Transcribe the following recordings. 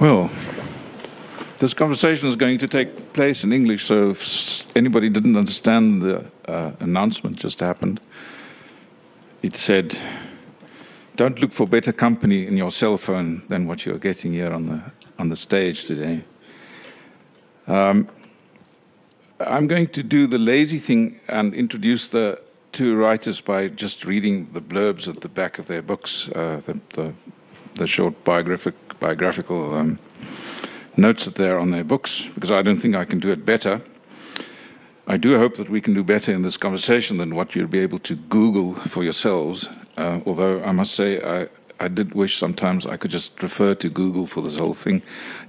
Well, this conversation is going to take place in English, so if anybody didn't understand the uh, announcement just happened, it said, "Don't look for better company in your cell phone than what you're getting here on the on the stage today." Um, I'm going to do the lazy thing and introduce the two writers by just reading the blurbs at the back of their books, uh, the, the, the short biographic, biographical. Um, notes that they're on their books because I don't think I can do it better. I do hope that we can do better in this conversation than what you'll be able to Google for yourselves. Uh, although I must say, I, I did wish sometimes I could just refer to Google for this whole thing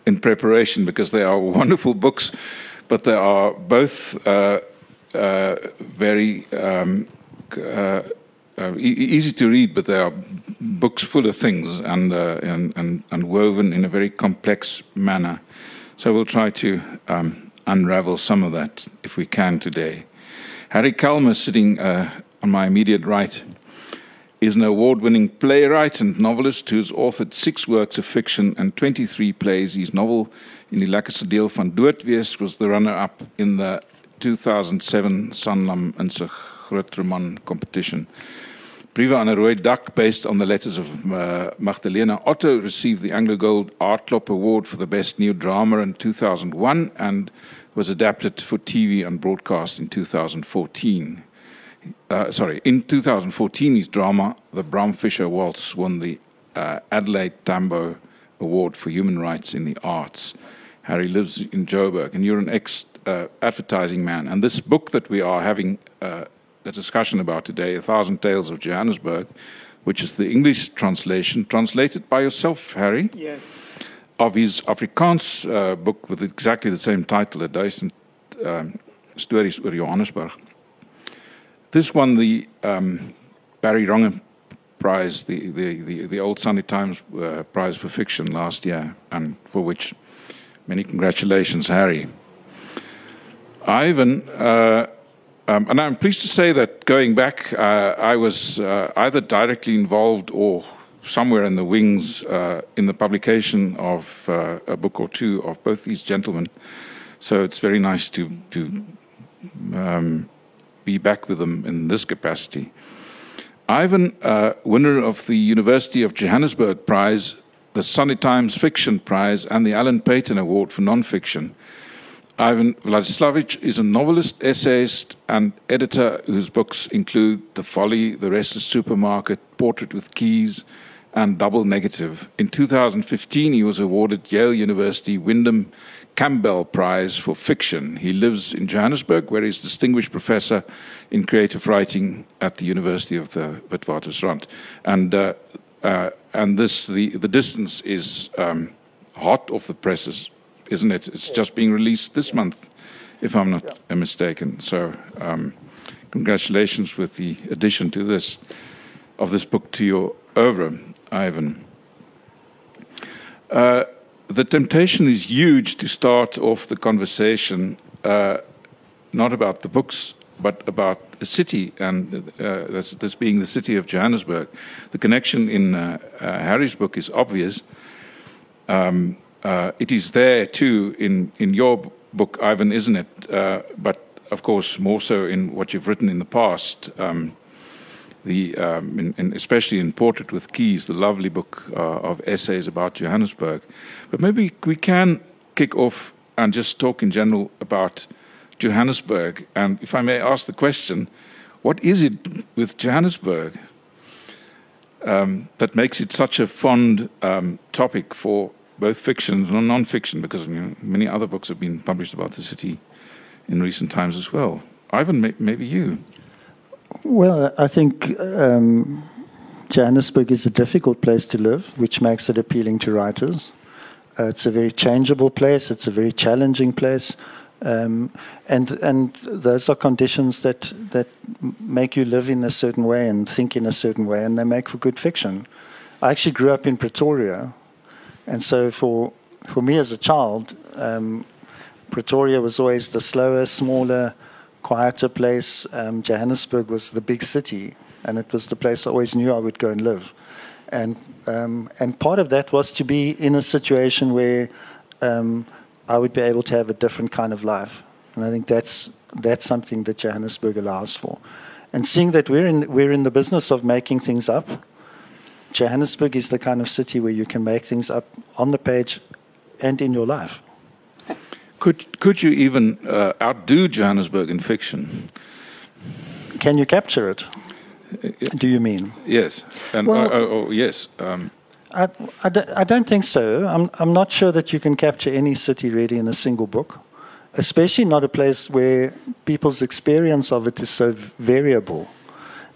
in preparation because they are wonderful books, but they are both uh, uh, very um, uh, e- easy to read, but they are books full of things and, uh, and, and, and, woven in a very complex manner. So we'll try to um, unravel some of that if we can today. Harry Kalmer, sitting uh, on my immediate right, is an award winning playwright and novelist who's authored six works of fiction and 23 plays. His novel, In die lekkerste deel van was the runner up in the 2007 Sanlam and Groot Roman competition. Briewe aan 'n Rooi Dak, based on the letters of uh, Magdalena Otto, received the Anglo Gold Aardklop Award for the Best New Drama in 2001 and was adapted for TV and broadcast in 2014. Uh, sorry, in 2014, his drama, The Bram Fischer Waltz, won the uh, Adelaide Tambo Award for Human Rights in the Arts. Harry lives in Joburg, and you're an ex uh, advertising man. And this book that we are having a discussion about today, A Thousand Tales of Johannesburg, which is the English translation, translated by yourself, Harry. Yes. Of his Afrikaans uh, book with exactly the same title, A Duisend um, Stories oor Johannesburg. This won the um, Barry Ronge Prize, the, the, the, the, Old Sunday Times uh, Prize for Fiction last year, and for which many congratulations, Harry. Ivan uh, um, and I'm pleased to say that going back, uh, I was uh, either directly involved or somewhere in the wings uh, in the publication of uh, a book or two of both these gentlemen. So it's very nice to, to um, be back with them in this capacity. Ivan, uh, winner of the University of Johannesburg Prize, the Sunday Times Fiction Prize, and the Alan Paton Award for Nonfiction Ivan Vladislavić is a novelist, essayist, and editor whose books include The Folly, The Restless Supermarket, Portrait with Keys, and Double Negative. In 2015, he was awarded Yale University Windham Campbell Prize for Fiction. He lives in Johannesburg, where he's distinguished professor in creative writing at the University of the Witwatersrand. And, uh, uh, and this, the, the distance is um, hot off the presses isn't it? It's just being released this month, if I'm not yeah. mistaken. So, um, congratulations with the addition to this of this book to your oeuvre, Ivan. Uh, the temptation is huge to start off the conversation uh, not about the books, but about the city, and uh, this, this, being the city of Johannesburg. The connection in uh, uh, Harry's book is obvious. Um, uh, it is there too in, in your book, Ivan, isn't it? Uh, but of course, more so in what you've written in the past. Um, the, um, in, in, especially in Portrait with Keys, the lovely book uh, of essays about Johannesburg. But maybe we can kick off and just talk in general about Johannesburg. And if I may ask the question, what is it with Johannesburg um, that makes it such a fond um, topic for both fiction and non-fiction, because you know, many other books have been published about the city in recent times as well. Ivan, may, maybe you. Well, I think um, Johannesburg is a difficult place to live, which makes it appealing to writers. Uh, it's a very changeable place. It's a very challenging place, um, and and those are conditions that that make you live in a certain way and think in a certain way, and they make for good fiction. I actually grew up in Pretoria, and so for for me as a child, um, Pretoria was always the slower, smaller, quieter place. Um, Johannesburg was the big city, and it was the place I always knew I would go and live. and um, and part of that was to be in a situation where um, I would be able to have a different kind of life, and I think that's that's something that Johannesburg allows for. And seeing that we're in we're in the business of making things up, Johannesburg is the kind of city where you can make things up on the page and in your life. Could could you even uh, outdo Johannesburg in fiction? Can you capture it? Do you mean? Yes, and Well- uh, oh, oh, yes. Um, I, I, don't, I don't think so. I'm, I'm not sure that you can capture any city really in a single book, especially not a place where people's experience of it is so variable.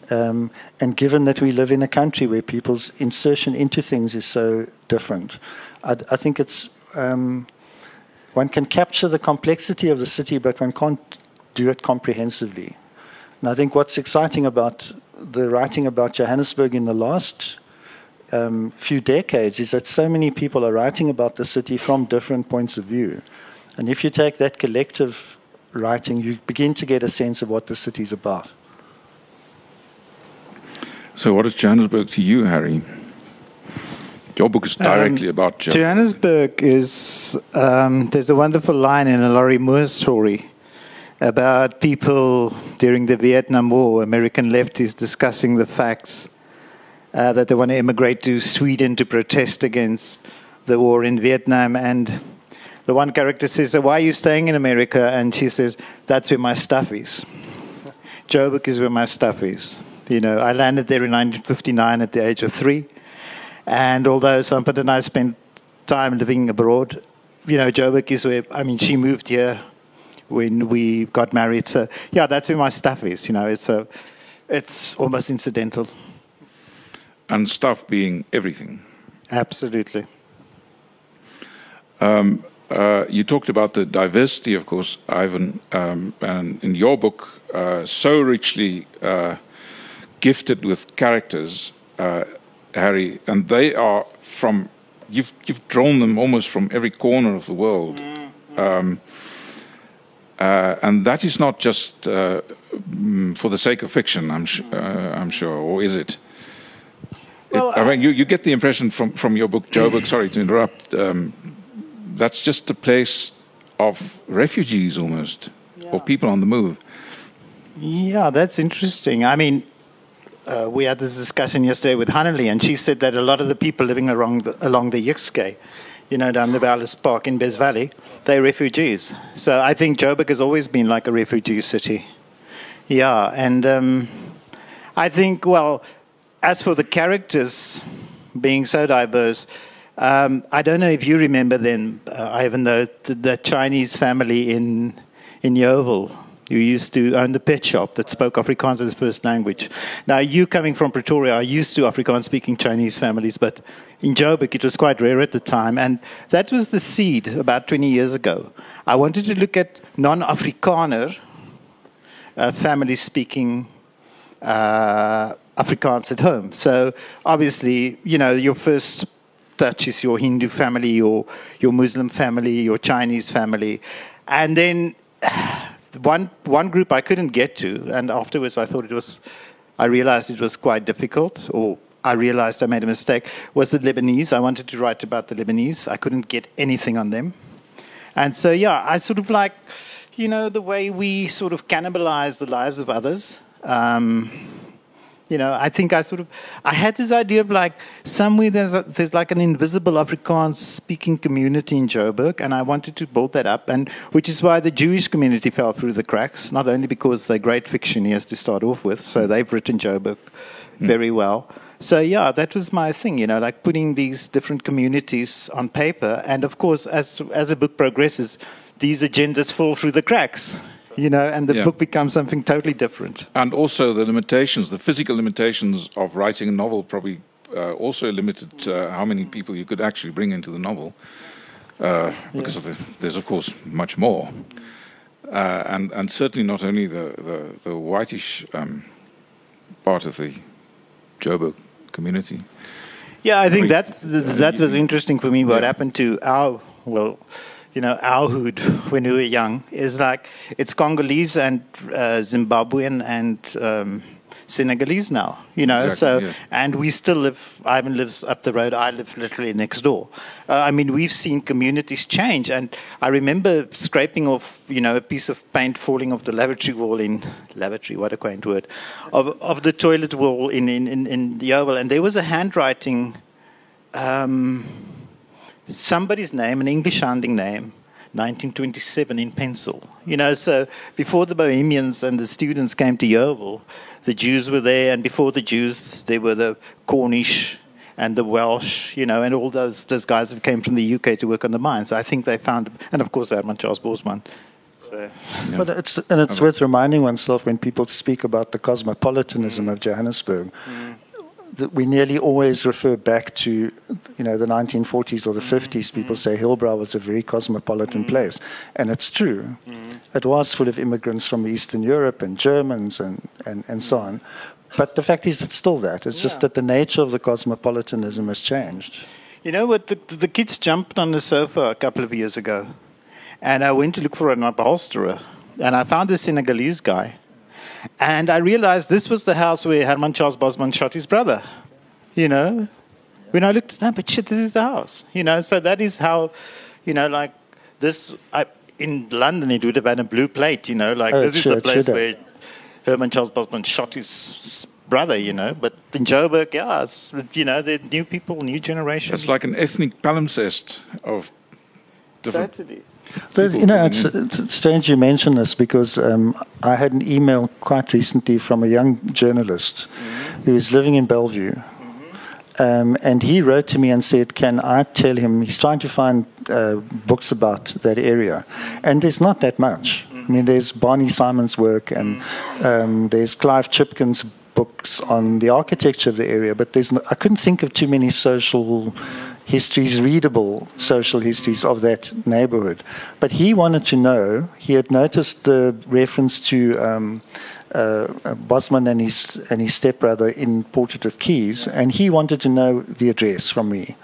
Um, and given that we live in a country where people's insertion into things is so different, I, I think it's um, one can capture the complexity of the city, but one can't do it comprehensively. And I think what's exciting about the writing about Johannesburg in the last um, few decades is that so many people are writing about the city from different points of view. And if you take that collective writing, you begin to get a sense of what the city's about. So, what is Johannesburg to you, Harry? Your book is directly about Johannesburg. Johannesburg is, um, there's a wonderful line in a Lorrie Moore story about people during the Vietnam War, American lefties discussing the facts uh, that they want to immigrate to Sweden to protest against the war in Vietnam. And the one character says, so Why are you staying in America? And she says, That's where my stuff is. Joburg is where my stuff is. You know, I landed there in 1959 at the age of three. And although Sampad and I spent time living abroad, you know, Joburg is where, I mean, she moved here when we got married. So, yeah, that's where my stuff is. You know, it's, a, it's almost incidental. and stuff being everything. Absolutely. Uh, you talked about the diversity, of course, Ivan, um, and in your book, uh, so richly uh, gifted with characters, uh, Harry, and they are from you've you've drawn them almost from every corner of the world, um, uh, and that is not just uh, mm, for the sake of fiction. I'm uh, I'm sure, or is it? Well, It- I mean, you, you get the impression from, from your book, Joburg, sorry to interrupt, um, that's just a place of refugees almost, or people on the move. Yeah, that's interesting. I mean, uh, we had this discussion yesterday with Hanali, and she said that a lot of the people living along the, along the Jukskei, you know, down the Ballas Park in Bez Valley, they're refugees. So I think Joburg has always been like a refugee city. Yeah, and um, I think, well, as for the characters being so diverse, um, I don't know if you remember then, uh, Ivan, the, the Chinese family in, in Yeoville who used to own the pet shop that spoke Afrikaans as the first language. Now, you coming from Pretoria are used to Afrikaans speaking Chinese families, but in Joburg it was quite rare at the time. And that was the seed about 20 years ago. I wanted to look at non Afrikaner uh, families speaking uh, Afrikaans at home. So obviously, you know, your first touch is your Hindu family, your your Muslim family, your Chinese family, and then one one group I couldn't get to, and afterwards I thought it was, I realized it was quite difficult, or I realized I made a mistake. Was the Lebanese? I wanted to write about the Lebanese. I couldn't get anything on them, and so yeah, I sort of like, you know, the way we sort of cannibalize the lives of others. Um, you know, I think I sort of, I had this idea of like somewhere there's a, there's like an invisible Afrikaans speaking community in Joburg, and I wanted to build that up, and which is why the Jewish community fell through the cracks. Not only because they're great fictioneers to start off with, so mm. they've written Joburg mm. very well. So yeah, that was my thing, you know, like putting these different communities on paper, and of course, as as the book progresses, these agendas fall through the cracks, you know, and the Yeah. book becomes something totally different. And also the limitations, the physical limitations of writing a novel probably uh, also limited uh, how many people you could actually bring into the novel. Uh, because of the, there's, of course, much more. Uh, and, and certainly not only the, the, the whitish um, part of the Joburg community. Yeah, I think Wait. that's that was interesting for me. What Yeah. happened to our well, you know, our hood when we were young is like it's Congolese and uh, Zimbabwean and um, Senegalese now, you know. Exactly, so, yeah. and we still live. Ivan lives up the road. I live literally next door. Uh, I mean, we've seen communities change, and I remember scraping off, you know, a piece of paint falling off the lavatory wall in lavatory. What a quaint word, of of the toilet wall in in in, in the Oval, and there was a handwriting. Um, somebody's name, an English sounding name, 1927 in pencil. You know, so before the Bohemians and the students came to Yeoville, the Jews were there, and before the Jews, there were the Cornish and the Welsh, you know, and all those, those guys that came from the UK to work on the mines. I think they found, and of course, Herman Charles Bosman. So, But it's and it's worth reminding oneself when people speak about the cosmopolitanism of Johannesburg. That we nearly always refer back to, you know, the 1940s or the mm-hmm. 50s. People mm-hmm. say Hillbrow was a very cosmopolitan mm-hmm. place, and it's true. It was full of immigrants from Eastern Europe and Germans and, and, and so on. But the fact is, it's still that. It's just that the nature of the cosmopolitanism has changed. You know what? The, the kids jumped on the sofa a couple of years ago, and I went to look for an upholsterer, and I found a Senegalese guy, and I realized this was the house where Herman Charles Bosman shot his brother. You know, when I looked, no, but shit, this is the house. You know, so that is how, you know, like this. I, in London, it would have had a blue plate. You know, like Oh, this is sure, the place should have. where Herman Charles Bosman shot his brother. You know, but in Joburg, yeah, it's, you know, they're new people, new generation. It's like an ethnic palimpsest of different. Totally. But, you know, it's, it's strange you mention this because um, I had an email quite recently from a young journalist who is living in Bellevue. Um, and he wrote to me and said, Can I tell him? He's trying to find uh, books about that area. And there's not that much. I mean, there's Barney Simon's work and um, there's Clive Chipkin's books on the architecture of the area, but there's no, I couldn't think of too many social histories, readable social histories of that neighborhood. But he wanted to know, he had noticed the reference to um, uh, uh, Bosman and his, and his stepbrother in Portrait of Keys, and he wanted to know the address from me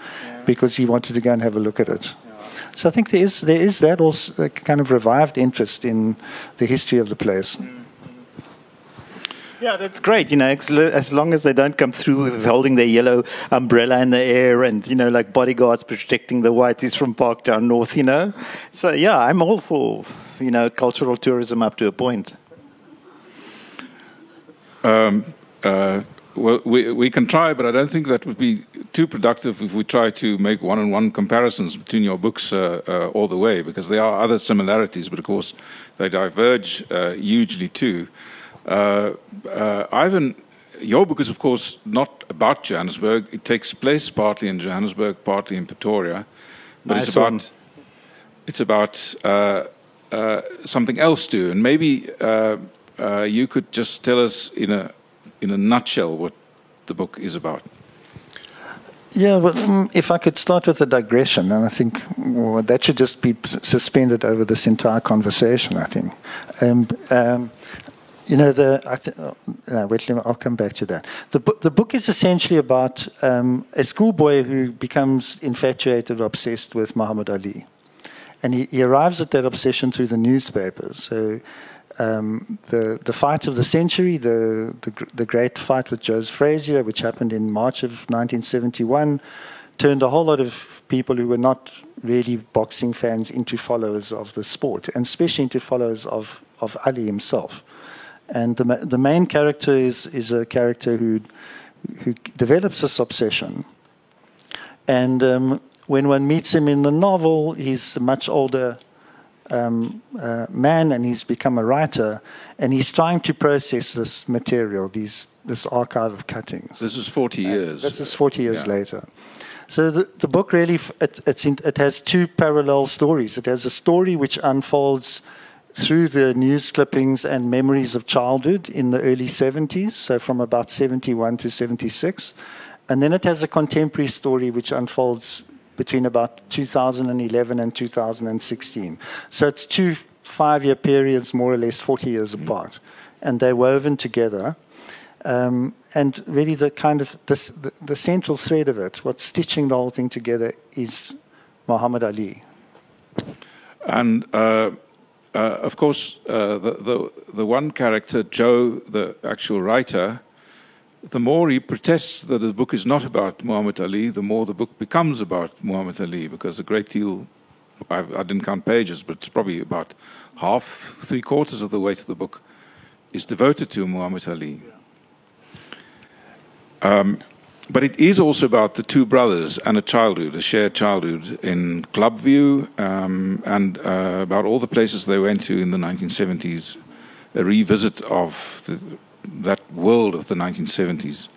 because he wanted to go and have a look at it. So I think there is, there is that also uh, kind of revived interest in the history of the place. Yeah, that's great. You know, as long as they don't come through with holding their yellow umbrella in the air and you know, like bodyguards protecting the whiteys from Parktown North. You know, so yeah, I'm all for you know cultural tourism up to a point. Uh, well, we, we can try, but I don't think that would be too productive if we try to make one on one comparisons between your books uh, uh, all the way, because there are other similarities, but of course they diverge uh, hugely too. Uh, uh, Ivan, your book is, of course, not about Johannesburg. It takes place partly in Johannesburg, partly in Pretoria, but it's about one. it's about uh, uh, something else too. And maybe uh, uh, you could just tell us in a in a nutshell what the book is about. Yeah, well, mm, if I could start with a digression, and I think well, that should just be suspended over this entire conversation. I think, um, um, you know, the I th- uh, no, wait, me, I'll come back to that. The book, the book is essentially about um, a schoolboy who becomes infatuated, obsessed with Muhammad Ali, and he, he arrives at that obsession through the newspapers. So. Um, the the fight of the century, the, the the great fight with Joseph Frazier, which happened in March of 1971, turned a whole lot of people who were not really boxing fans into followers of the sport, and especially into followers of, of Ali himself. And the the main character is is a character who who develops this obsession. And um, when one meets him in the novel, he's a much older um, uh, man and he's become a writer and he's trying to process this material, these, this archive of cuttings. This is 40 years. This is 40 years Yeah. later. So the, the book really it, it's in, it has two parallel stories. It has a story which unfolds through the news clippings and memories of childhood in the early 70s, so from about 71 to 76. And then it has a contemporary story which unfolds between about 2011 and 2016. So it's two five year periods, more or less 40 years apart. And they're woven together. Um, and really, the kind of this, the, the central thread of it, what's stitching the whole thing together, is Muhammad Ali. And uh, uh, of course, uh, the, the the one character, Joe, the actual writer, the more he protests that the book is not about Muhammad Ali, the more the book becomes about Muhammad Ali, because a great deal, I, I didn't count pages, but it's probably about half, three quarters of the weight of the book is devoted to Muhammad Ali. Um, but it is also about the two brothers and a childhood, a shared childhood in Clubview, um, and uh, about all the places they went to in the 1970s, a revisit of the, that world of the 1970s,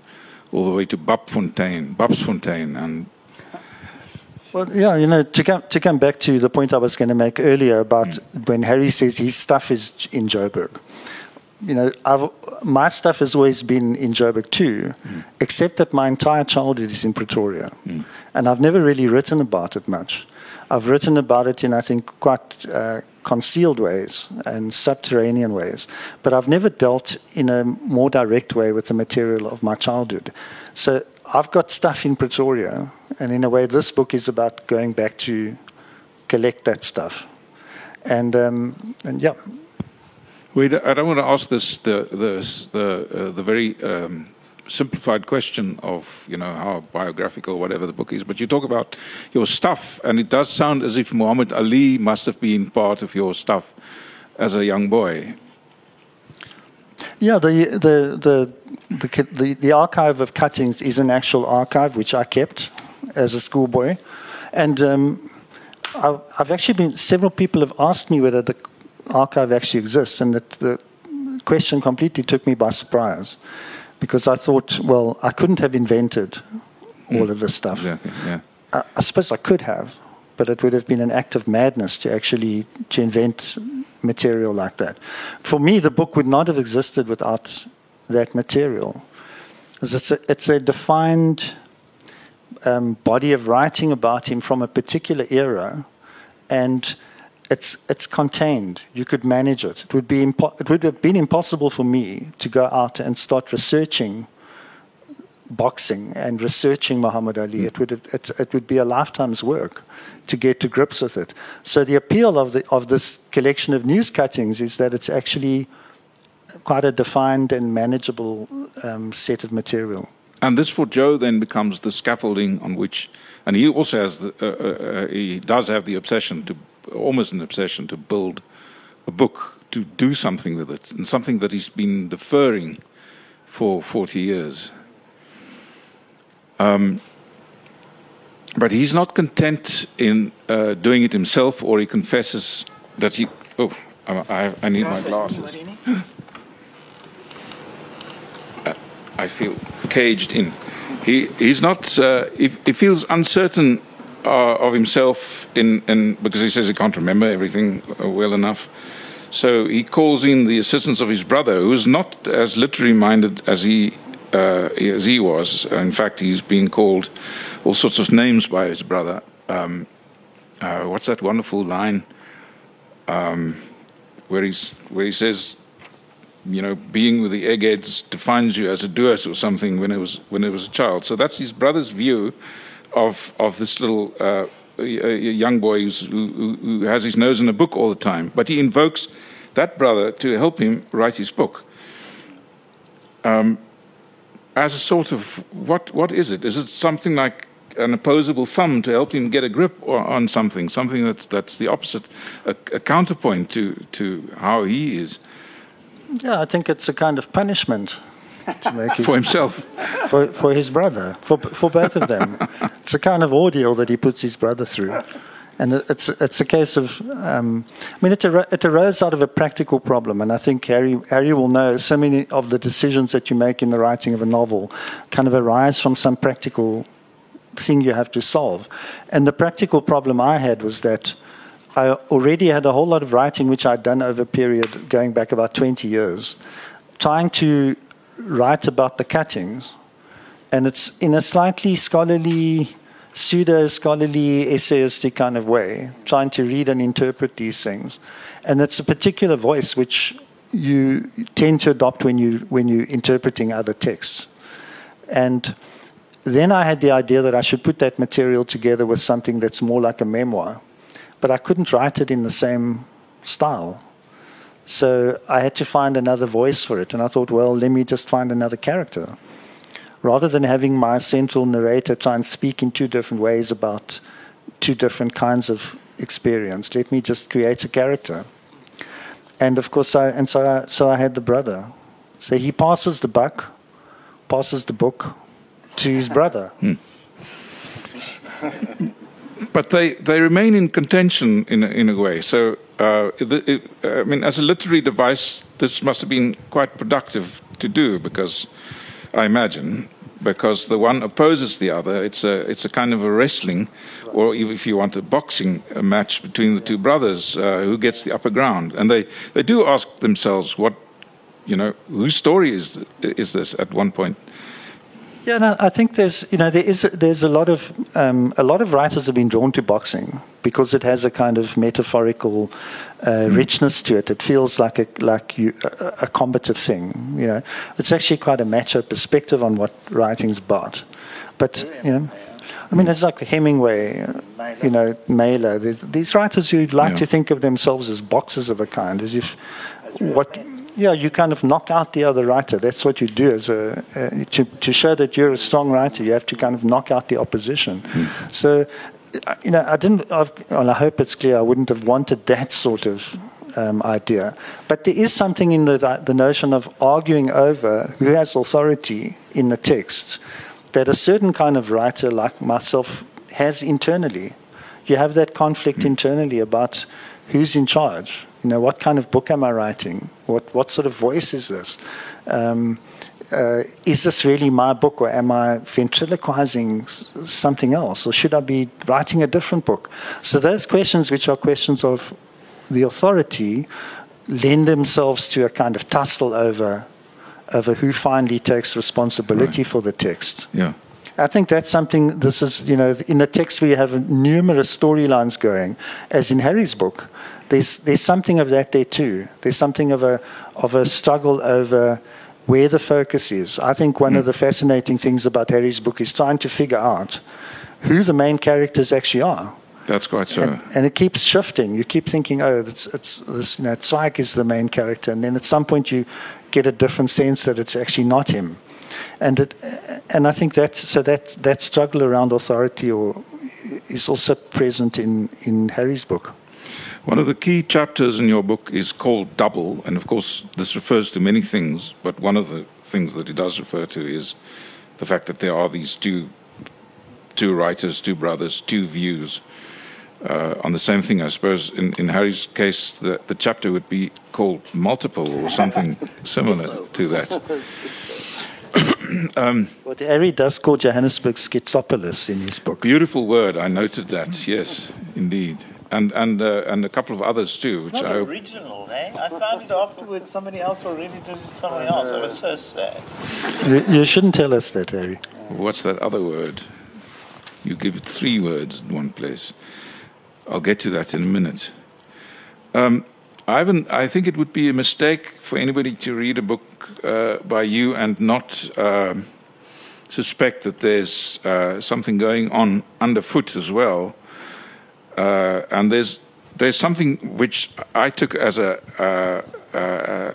all the way to Babfontein, Babsfontein, and well, yeah, you know, to come to come back to the point I was going to make earlier about mm. when Harry says his stuff is in Joburg you know, I've, my stuff has always been in Joburg too, mm. except that my entire childhood is in Pretoria. Mm. And I've never really written about it much. I've written about it in, I think, quite uh, concealed ways and subterranean ways. But I've never dealt in a more direct way with the material of my childhood. So I've got stuff in Pretoria, and in a way, this book is about going back to collect that stuff. And, um, and yeah, I don't want to ask this the the the, uh, the very um, simplified question of you know how biographical whatever the book is, but you talk about your stuff, and it does sound as if Muhammad Ali must have been part of your stuff as a young boy. Yeah, the the the the, the, the archive of cuttings is an actual archive which I kept as a schoolboy, and. Um, I've actually been. Several people have asked me whether the archive actually exists, and that the question completely took me by surprise because I thought, well, I couldn't have invented all mm. of this stuff. Exactly, yeah. I, I, suppose I could have, but it would have been an act of madness to actually to invent material like that. For me, the book would not have existed without that material. It's a, it's a defined um, body of writing about him from a particular era, and it's it's contained. You could manage it. It would be impo- it would have been impossible for me to go out and start researching boxing and researching Muhammad Ali. Mm. It would it, it would be a lifetime's work to get to grips with it. So the appeal of the of this collection of news cuttings is that it's actually quite a defined and manageable um, set of material. And this for Joe then becomes the scaffolding on which, and he also has the, uh, uh, uh he does have the obsession to almost an obsession to build a book, to do something with it, and something that he's been deferring for 40 years. Um, but he's not content in uh, doing it himself, or he confesses that he. Oh, I, I need my glasses. Uh, I feel caged in. He, he's not. Uh, he, he feels uncertain uh, of himself in, in, because he says he can't remember everything well enough. So he calls in the assistance of his brother, who's not as literary minded as he uh, as he was. In fact, he's being called all sorts of names by his brother. Um, uh, what's that wonderful line um, where he's where he says, you know, being with the eggheads defines you as a Duas or something when it was when it was a child. So that's his brother's view of of this little uh, young boy who, who has his nose in a book all the time. But he invokes that brother to help him write his book. Um, as a sort of what what is it? Is it something like an opposable thumb to help him get a grip on something, something that's that's the opposite, a, a counterpoint to to how he is? Yeah, I think it's a kind of punishment his, for himself, for for his brother, for for both of them. it's a kind of ordeal that he puts his brother through, and it's it's a case of. Um, I mean, it, it arose out of a practical problem, and I think Harry Harry will know so many of the decisions that you make in the writing of a novel kind of arise from some practical thing you have to solve, and the practical problem I had was that. I already had a whole lot of writing which I'd done over a period going back about 20 years, trying to write about the cuttings, and it's in a slightly scholarly, pseudo scholarly, essayistic kind of way, trying to read and interpret these things. And it's a particular voice which you tend to adopt when you when you're interpreting other texts. And then I had the idea that I should put that material together with something that's more like a memoir. But I couldn't write it in the same style. So I had to find another voice for it. And I thought, well, let me just find another character. rather than having my central narrator try and speak in two different ways about two different kinds of experience, let me just create a character. And of course, I, and so I, so I had the brother. So he passes the buck, passes the book to his brother. Hmm. but they, they remain in contention in in a way. So, uh, it, it, I mean, as a literary device, this must have been quite productive to do because I imagine because the one opposes the other. It's a it's a kind of a wrestling, or if you want a boxing a match between the two brothers, uh, who gets the upper ground. And they they do ask themselves what, you know, whose story is is this at one point. Yeah, no, I think there's you know there is there's a lot of um, a lot of writers have been drawn to boxing because it has a kind of metaphorical uh, mm. richness to it. It feels like a like you, a, a, combative thing. You know, it's actually quite a macho perspective on what writing's about. But you know. I mean, it's like Hemingway, you know, Mailer. These writers who like yeah. to think of themselves as boxers of a kind, as if what yeah, you kind of knock out the other writer. That's what you do as a uh, to to show that you're a strong writer. You have to kind of knock out the opposition. Mm. So, you know, I didn't. I've, well, I hope it's clear. I wouldn't have wanted that sort of um, idea. But there is something in the the notion of arguing over who has authority in the text that a certain kind of writer like myself has internally. You have that conflict mm. internally about who's in charge. You know, what kind of book am I writing? What what sort of voice is this? Um, uh, is this really my book, or am I ventriloquizing something else, or should I be writing a different book? So those questions, which are questions of the authority, lend themselves to a kind of tussle over over who finally takes responsibility right. for the text. Yeah. I think that's something. This is, you know, in the text we have numerous storylines going, as in Harry's book there's there's something of that there too. There's something of a of a struggle over where the focus is. I think one mm. of the fascinating things about Harry's book is trying to figure out who the main characters actually are. That's quite so. And, and, it keeps shifting. You keep thinking, oh, it's, it's this, you know, Zweig is the main character, and then at some point you get a different sense that it's actually not him. And it, and I think that so that that struggle around authority or is also present in in Harry's book. One of the key chapters in your book is called Double, and of course, this refers to many things, but one of the things that it does refer to is the fact that there are these two, two writers, two brothers, two views uh, on the same thing. I suppose in, in Harry's case, the, the chapter would be called Multiple or something similar to that. um, what Harry does call Johannesburg schizopolis in his book. Beautiful word. I noted that. Yes, indeed and and uh, and a couple of others too. It's which not I original, eh? I found it afterwards. Somebody else already did it. Somebody else. I was so sad. You, you shouldn't tell us that, Harry. What's that other word? You give it three words in one place. I'll get to that in a minute. Um, Ivan, I think it would be a mistake for anybody to read a book uh, by you and not uh, suspect that there's uh, something going on underfoot as well uh, and there's there's something which I took as a uh, uh,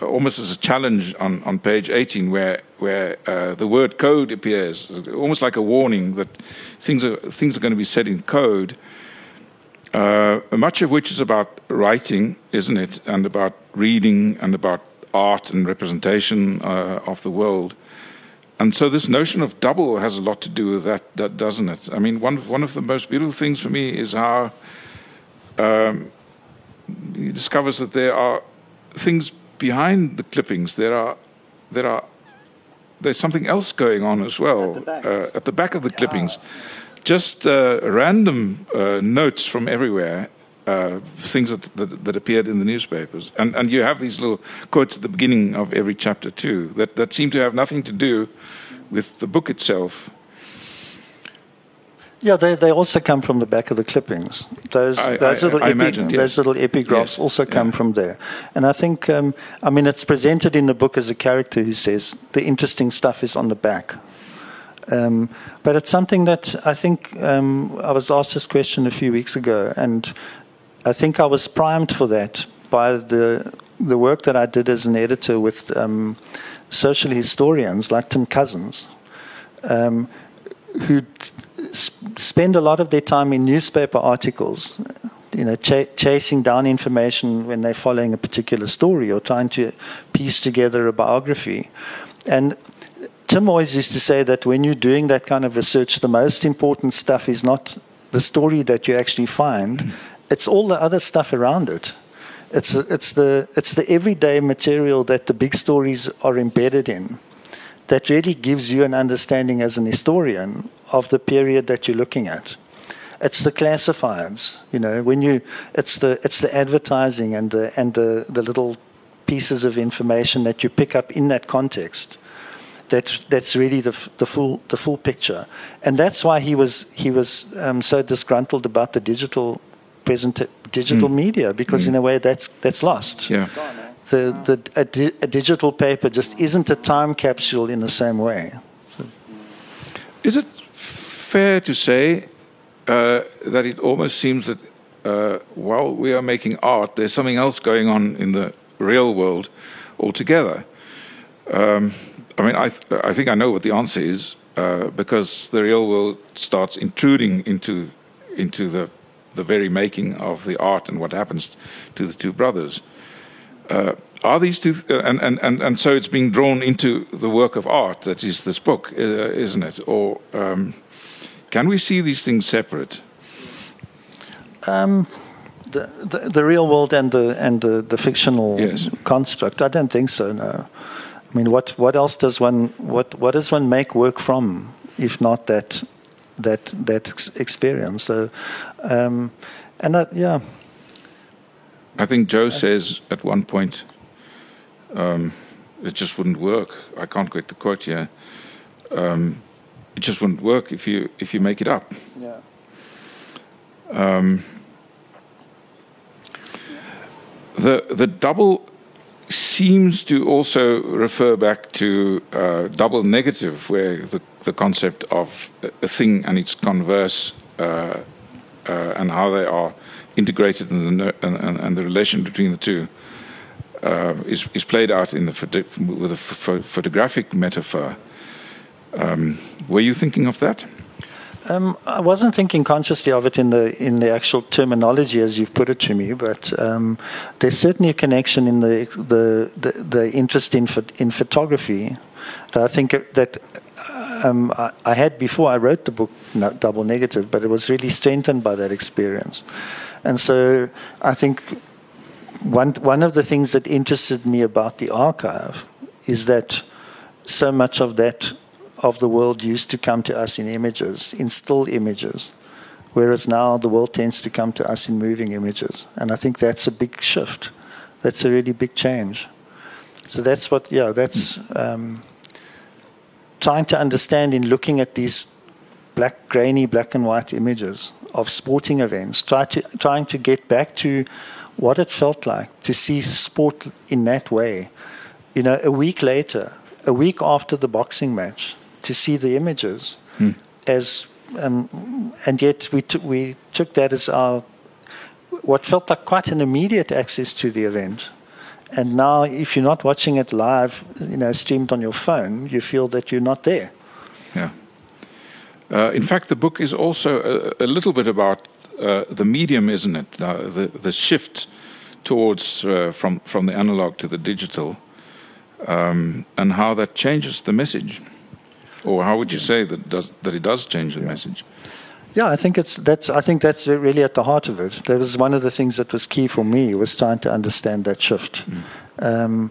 almost as a challenge on, on page 18, where where the word code appears, almost like a warning that things are things are going to be said in code. Uh, much of which is about writing, isn't it, and about reading and about art and representation uh, of the world. And so this notion of double has a lot to do with that, that doesn't it? I mean, one, one of the most beautiful things for me is how um, he discovers that there are things behind the clippings. There are, there are, there's something else going on as well at the back, uh, at the back of the clippings. Just uh, random uh, notes from everywhere uh, things that, that, that, appeared in the newspapers. And, and you have these little quotes at the beginning of every chapter, too, that, that seem to have nothing to do with the book itself. Yeah, they, they also come from the back of the clippings. Those, I, those, I, little, I epi- yes. those little epigraphs yes. also come yeah. from there. And I think, um, I mean, it's presented in the book as a character who says the interesting stuff is on the back. Um, but it's something that I think um, I was asked this question a few weeks ago, and I think I was primed for that by the the work that I did as an editor with um, social historians like Tim Couzens, um, who spend a lot of their time in newspaper articles, you know, ch- chasing down information when they're following a particular story or trying to piece together a biography. And Tim always used to say that when you're doing that kind of research, the most important stuff is not the story that you actually find, mm. it's all the other stuff around it. It's, it's, the, it's the everyday material that the big stories are embedded in that really gives you an understanding as an historian of the period that you're looking at. It's the classifieds, you know, when you, it's the, it's the advertising and the, and the, the little pieces of information that you pick up in that context. That, that's really the, the, full, the full picture. And that's why he was, he was um, so disgruntled about the digital, present, digital mm. media, because mm. in a way that's, that's lost. Yeah the, the, a, di- a, digital paper just isn't a time capsule in the same way. Is it fair to say uh, that it almost seems that uh, while we are making art, there's something else going on in the real world altogether? Um, I mean, I, th- I think I know what the answer is uh, because the real world starts intruding into into the the very making of the art and what happens to the two brothers. Uh, are these two, uh, and, and, and, and so it's being drawn into the work of art that is this book, uh, isn't it? Or um, can we see these things separate? Um, the, the, the real world and the and the, the fictional yes. construct. I don't think so. No. I mean, what what else does one what what does one make work from if not that that that experience? So, um, and that, yeah. I think Joe says at one point, um, it just wouldn't work. I can't quote the quote here. Um, it just wouldn't work if you if you make it up. Yeah. Um, the the double seems to also refer back to uh, double negative, where the the concept of a thing and its converse uh, uh, and how they are integrated in the, and, and, and the relation between the two uh, is, is played out in the photo, with a photographic metaphor. Um, were you thinking of that? Um, I wasn't thinking consciously of it in the in the actual terminology as you've put it to me, but um, there's certainly a connection in the the, the, the interest in in photography. That I think that um, I, I, had before I wrote the book Double Negative, but it was really strengthened by that experience. And so I think one, one of the things that interested me about the archive is that so much of that of the world used to come to us in images, in still images, whereas now the world tends to come to us in moving images. And I think that's a big shift. That's a really big change. So that's what, yeah, that's um, trying to understand in looking at these black, grainy black and white images of sporting events, try to, trying to get back to what it felt like to see sport in that way. You know, a week later, a week after the boxing match, to see the images hmm. as, um, and yet we, t- we took that as our, what felt like quite an immediate access to the event. And now, if you're not watching it live, you know, streamed on your phone, you feel that you're not there. Yeah. Uh, in fact, the book is also a, a little bit about uh, the medium, isn't it? Uh, the the shift towards uh, from from the analog to the digital, um, and how that changes the message, or how would you say that does that it does change the yeah. message? Yeah, I think it's that's I think that's really at the heart of it. That was one of the things that was key for me was trying to understand that shift, mm. um,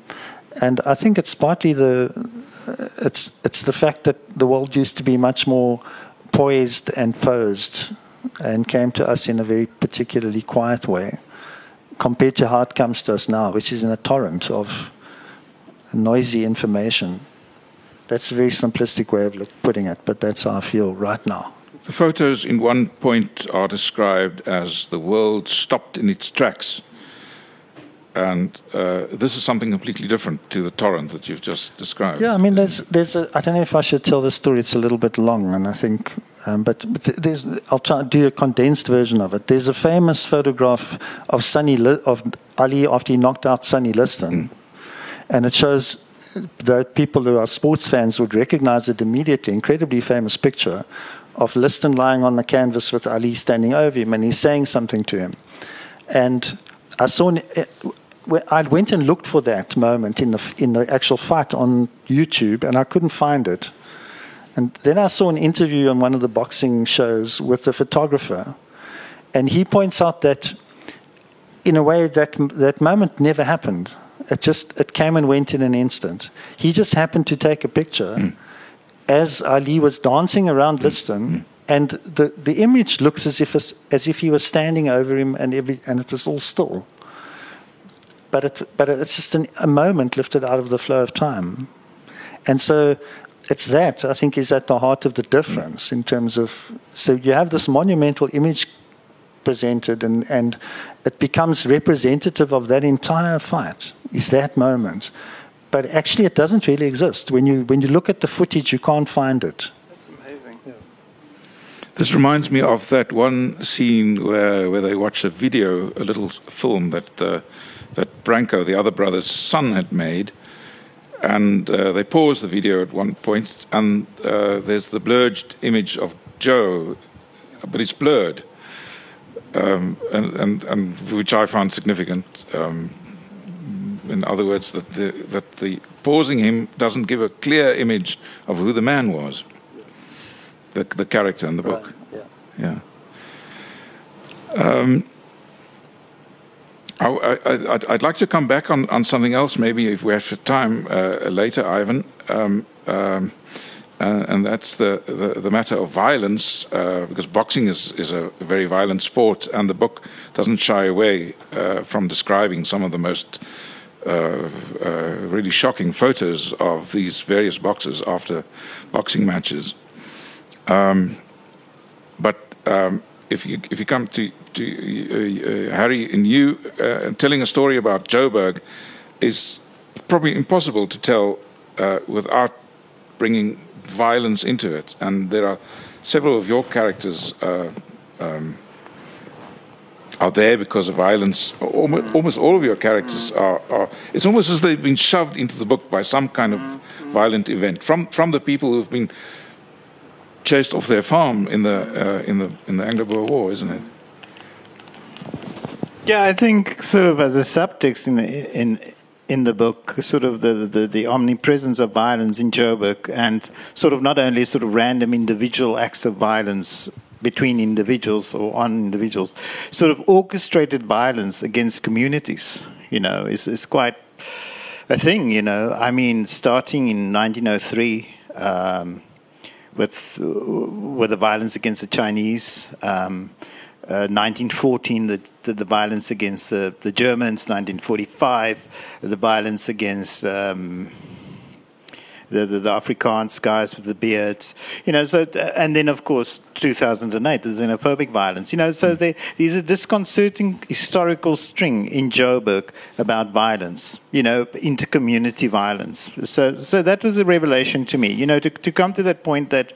and I think it's partly the it's it's the fact that the world used to be much more poised and posed and came to us in a very particularly quiet way compared to how it comes to us now, which is in a torrent of noisy information. That's a very simplistic way of look, putting it, but that's how I feel right now. The photos, in one point, are described as the world stopped in its tracks. And uh, this is something completely different to the torrent that you've just described. Yeah, I mean, there's, there's a, I don't know if I should tell the story. It's a little bit long, and I think, um, but, but there's, I'll try to do a condensed version of it. There's a famous photograph of Sonny of Ali after he knocked out Sonny Liston, mm. and it shows the people who are sports fans would recognize it immediately. Incredibly famous picture of Liston lying on the canvas with Ali standing over him, and he's saying something to him. And I saw. Eh, I went and looked for that moment in the in the actual fight on YouTube, and I couldn't find it. And then I saw an interview on one of the boxing shows with the photographer, and he points out that, in a way, that that moment never happened. It just it came and went in an instant. He just happened to take a picture mm. as Ali was dancing around Liston. Mm. And the, the image looks as if, as if he was standing over him and, every, and it was all still but, it, but it's just an, a moment lifted out of the flow of time. And so it's that, I think, is at the heart of the difference in terms of. So you have this monumental image presented, and, and it becomes representative of that entire fight, is that moment. But actually, it doesn't really exist. When you, when you look at the footage, you can't find it. That's amazing. This reminds me of that one scene where, where they watch a video, a little film that. Uh, that Branko, the other brother's son, had made. And uh, they pause the video at one point, and uh, there's the blurred image of Joe, but it's blurred, um, and, and, and, which I found significant. Um, in other words, that the, that the pausing him doesn't give a clear image of who the man was, the, the character in the book. Right. Yeah. yeah. Um, I, would like to come back on, on something else, maybe if we have time uh, later, Ivan. Um, um, uh, and that's the, the, the, matter of violence, uh, because boxing is, is a very violent sport, and the book doesn't shy away uh, from describing some of the most uh, uh, really shocking photos of these various boxers after boxing matches. Um, but um, if you if you come to to uh, Harry and you telling a story about Joburg is probably impossible to tell without bringing violence into it. And there are several of your characters uh, um, are there because of violence. Almost, almost, all of your characters are, are. It's almost as they've been shoved into the book by some kind of violent event from from the people who've been chased off their farm in the uh, in the in the Anglo-Boer War, isn't it? Yeah, I think sort of as a subtext in the, in in the book, sort of the, the, the omnipresence of violence in Joburg, and sort of not only sort of random individual acts of violence between individuals or on individuals, sort of orchestrated violence against communities. You know, is is quite a thing. You know, I mean, starting in 1903. Um, with with the violence against the Chinese. Um, uh, 1914, the, the, the, violence against the, the Germans. 1945, the violence against um, the, the, the Afrikaans guys with the beards, you know. So, and then of course 2008, the xenophobic violence, you know. So there, there's a disconcerting historical string in Joburg about violence, you know, intercommunity violence. So, so that was a revelation to me, you know, to, to come to that point that,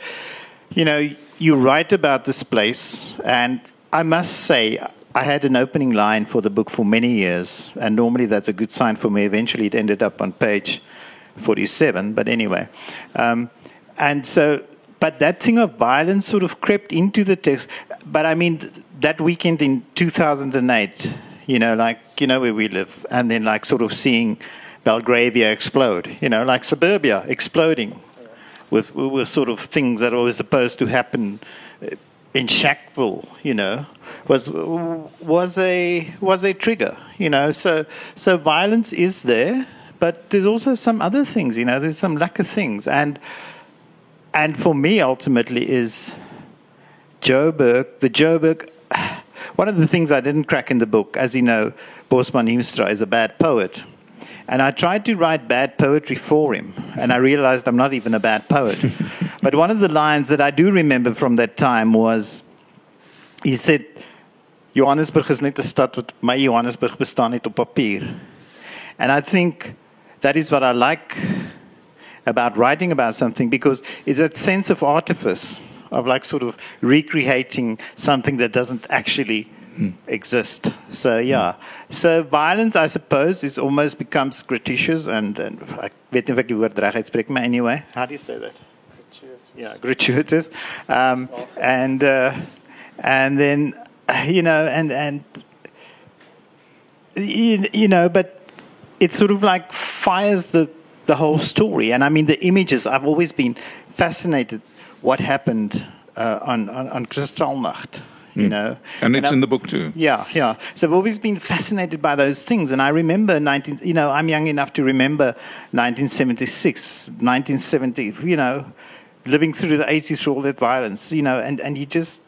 you know, you write about this place, and I must say. I had an opening line for the book for many years, and normally that's a good sign for me. Eventually, it ended up on page 47, but anyway. Um, and so, but that thing of violence sort of crept into the text. But I mean, that weekend in 2008, you know, like, you know, where we live, and then like sort of seeing Belgravia explode, you know, like suburbia exploding with, with sort of things that were supposed to happen in Shackville, you know, was was a was a trigger, you know. So so violence is there, but there's also some other things, you know, there's some lack of things. And and for me ultimately is Joburg, the Joburg one of the things I didn't crack in the book, as you know, Bosman Hiemstra is a bad poet. And I tried to write bad poetry for him, and I realized I'm not even a bad poet. but one of the lines that I do remember from that time was he said, Johannesburg is net 'n stad wat my Johannesburg bestaan het op papier. And I think that is what I like about writing about something because it's that sense of artifice of like sort of recreating something that doesn't actually exist. So yeah, so violence, I suppose, is almost becomes gratuitous, and, and ek weet nie of ek die woord reg uitspreek, maar anyway, how do you say that? Gratuitous. Yeah, gratuitous, um, and uh, and then you know, and and you, you know, but it sort of like fires the the whole story. And I mean, the images. I've always been fascinated what happened uh, on on, on Kristallnacht. Hmm. You know, And it's I- in the book too. yeah, yeah. So I've always been fascinated by those things, and I remember 19. You know, I'm young enough to remember 1976, 1970. You know, living through the 80s through all that violence. You know, and and you just.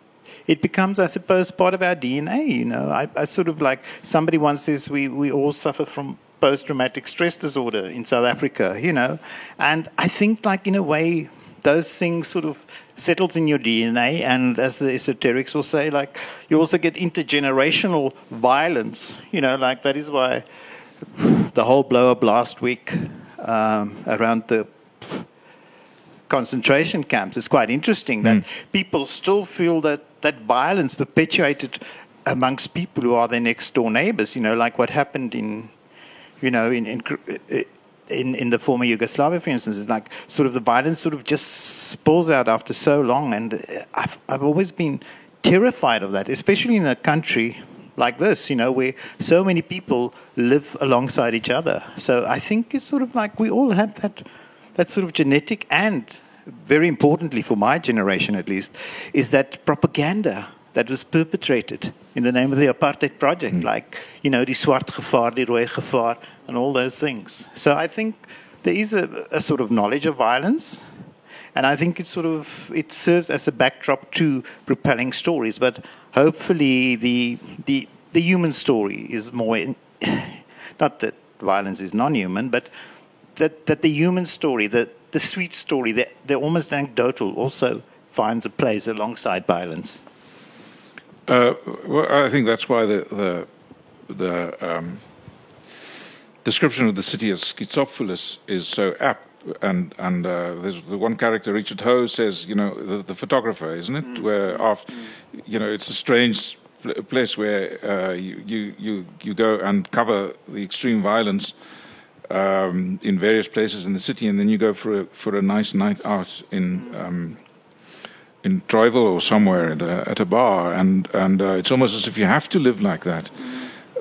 It becomes, I suppose, part of our DNA. You know, I, I sort of like somebody once says we, we all suffer from post-traumatic stress disorder in South Africa. You know, and I think like in a way those things sort of settles in your DNA, and as the esoterics will say, like you also get intergenerational violence. You know, like that is why the whole blow up last week um, around the concentration camps is quite interesting. That people still feel that that violence perpetuated amongst people who are their next door neighbors. You know, like what happened in, you know, in in. In, in the former Yugoslavia, for instance, it's like sort of the violence sort of just spills out after so long, and I've I've always been terrified of that, especially in a country like this, you know, where so many people live alongside each other. So I think it's sort of like we all have that that sort of genetic and very importantly for my generation at least, is that propaganda that was perpetrated in the name of the apartheid project, hmm. like, you know, the swart gevaar, die rooi gevaar, and all those things. So I think there is a, a sort of knowledge of violence, and I think it sort of it serves as a backdrop to propelling stories. But hopefully, the the the human story is more in, not that violence is non-human, but that that the human story, the the sweet story, the the almost anecdotal, also finds a place alongside violence. Uh, well, I think that's why the the the um, description of the city as schizophilus is so apt. And and uh, there's the one character, Richard Ho, says, you know, the, the photographer, isn't it? Where after, you know, it's a strange pl- place where uh, you, you you you go and cover the extreme violence um, in various places in the city, and then you go for a for a nice night out in. Um, in Troyeville or somewhere at a, at a bar, and and uh, it's almost as if you have to live like that.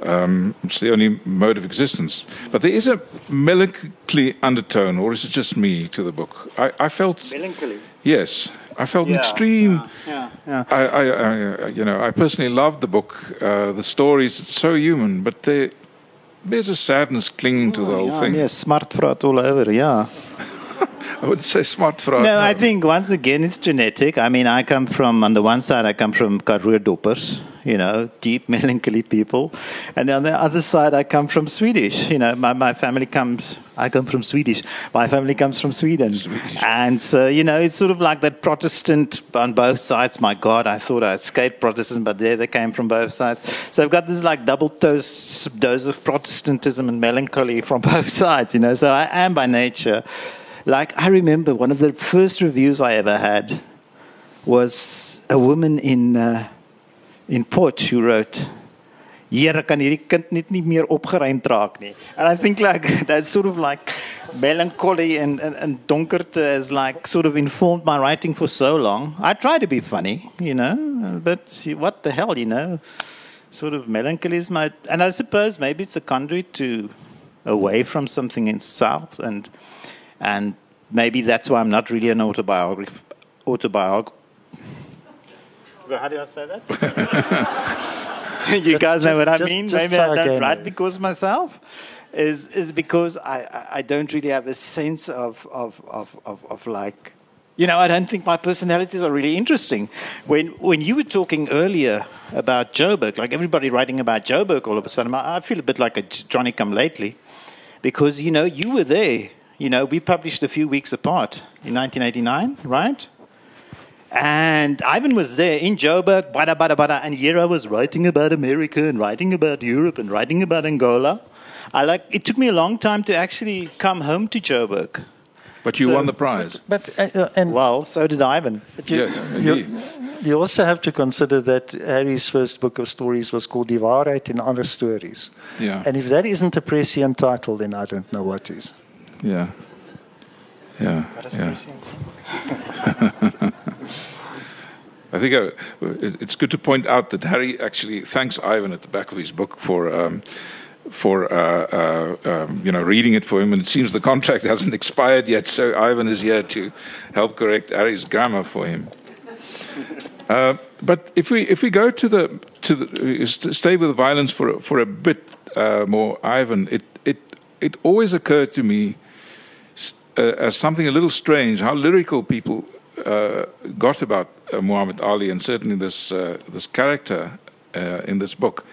Um, it's the only mode of existence. But there is a melancholy undertone, or is it just me to the book? I, I felt Melancholy. yes, I felt an extreme. Yeah, yeah. I, I, I, you know, I personally love the book. Uh, the stories, it's so human, but there, there's a sadness clinging to the whole yeah, thing. Yes, smart fraud all over. Yeah. I would say smart fraud. No, I think once again it's genetic. I mean, I come from on the one side, I come from Karoo Doppers, you know, deep melancholy people, and on the other side, I come from Swedish. You know, my my family comes. I come from Swedish. My family comes from Sweden, Swedish. and so you know, it's sort of like that Protestant on both sides. My God, I thought I escaped Protestantism, but there they came from both sides. So I've got this like double dose dose of Protestantism and melancholy from both sides. You know, so I am by nature. Like I remember one of the first reviews I ever had was a woman in uh, in Port who wrote kan net nie meer nie. And I think like that's sort of like melancholy and, and, and donkerte has like sort of informed my writing for so long. I try to be funny, you know, but what the hell, you know, sort of melancholy is my, and I suppose maybe it's a conduit to away from something in South and and maybe that's why I'm not really an autobiography. Autobiog. How do I say that? you guys know what I just- mean. just maybe I don't again, write maybe. because myself is is because I, I, I don't really have a sense of, of, of, of, of like you know I don't think my personalities are really interesting. When when you were talking earlier about Joburg, like everybody writing about Joburg all of a sudden, I I feel a bit like a Johnny Come Lately because you know you were there. You know we published a few weeks apart in 1989, right? And Ivan was there in Joburg, bada, bada, bada, and here I was writing about America and writing about Europe and writing about Angola. I like. It took me a long time to actually come home to Joburg. but you so- won the prize. But uh, uh, and Well, so did Ivan. you, Yes, you, indeed. you also have to consider that Harry's first book of stories was called Die Waarheid in Other Stories. Yeah. And if that isn't a prescient title, then I don't know what is. Yeah. Yeah. yeah. I think uh, it's good to point out that Harry actually thanks Ivan at the back of his book for um, for uh, uh, um, you know reading it for him, and it seems the contract hasn't expired yet, so Ivan is here to help correct Harry's grammar for him. Uh, but if we if we go to the to the, stay with violence for for a bit uh, more, Ivan, it it it always occurred to me uh, as something a little strange how lyrical people uh, got about Muhammad Ali, and certainly this this character in this book.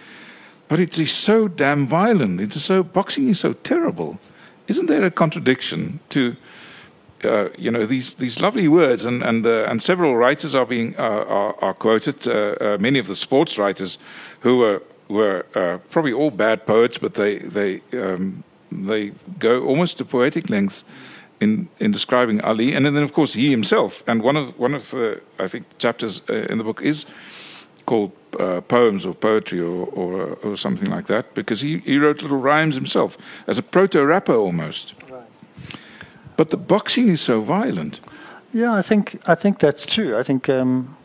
But it is so damn violent. It is so boxing is so terrible. Isn't there a contradiction to uh, you know these these lovely words and and uh, and several writers are being uh, are, are, quoted. Uh, uh, many of the sports writers who were were uh, probably all bad poets, but they they um, they go almost to poetic lengths in in describing Ali, and then of course he himself. And one of one of the I think chapters in the book is called poems or poetry or, or, or something like that because he he wrote little rhymes himself as a proto rapper almost. Right. But the boxing is so violent. Yeah, I think I think that's true. I think. Um,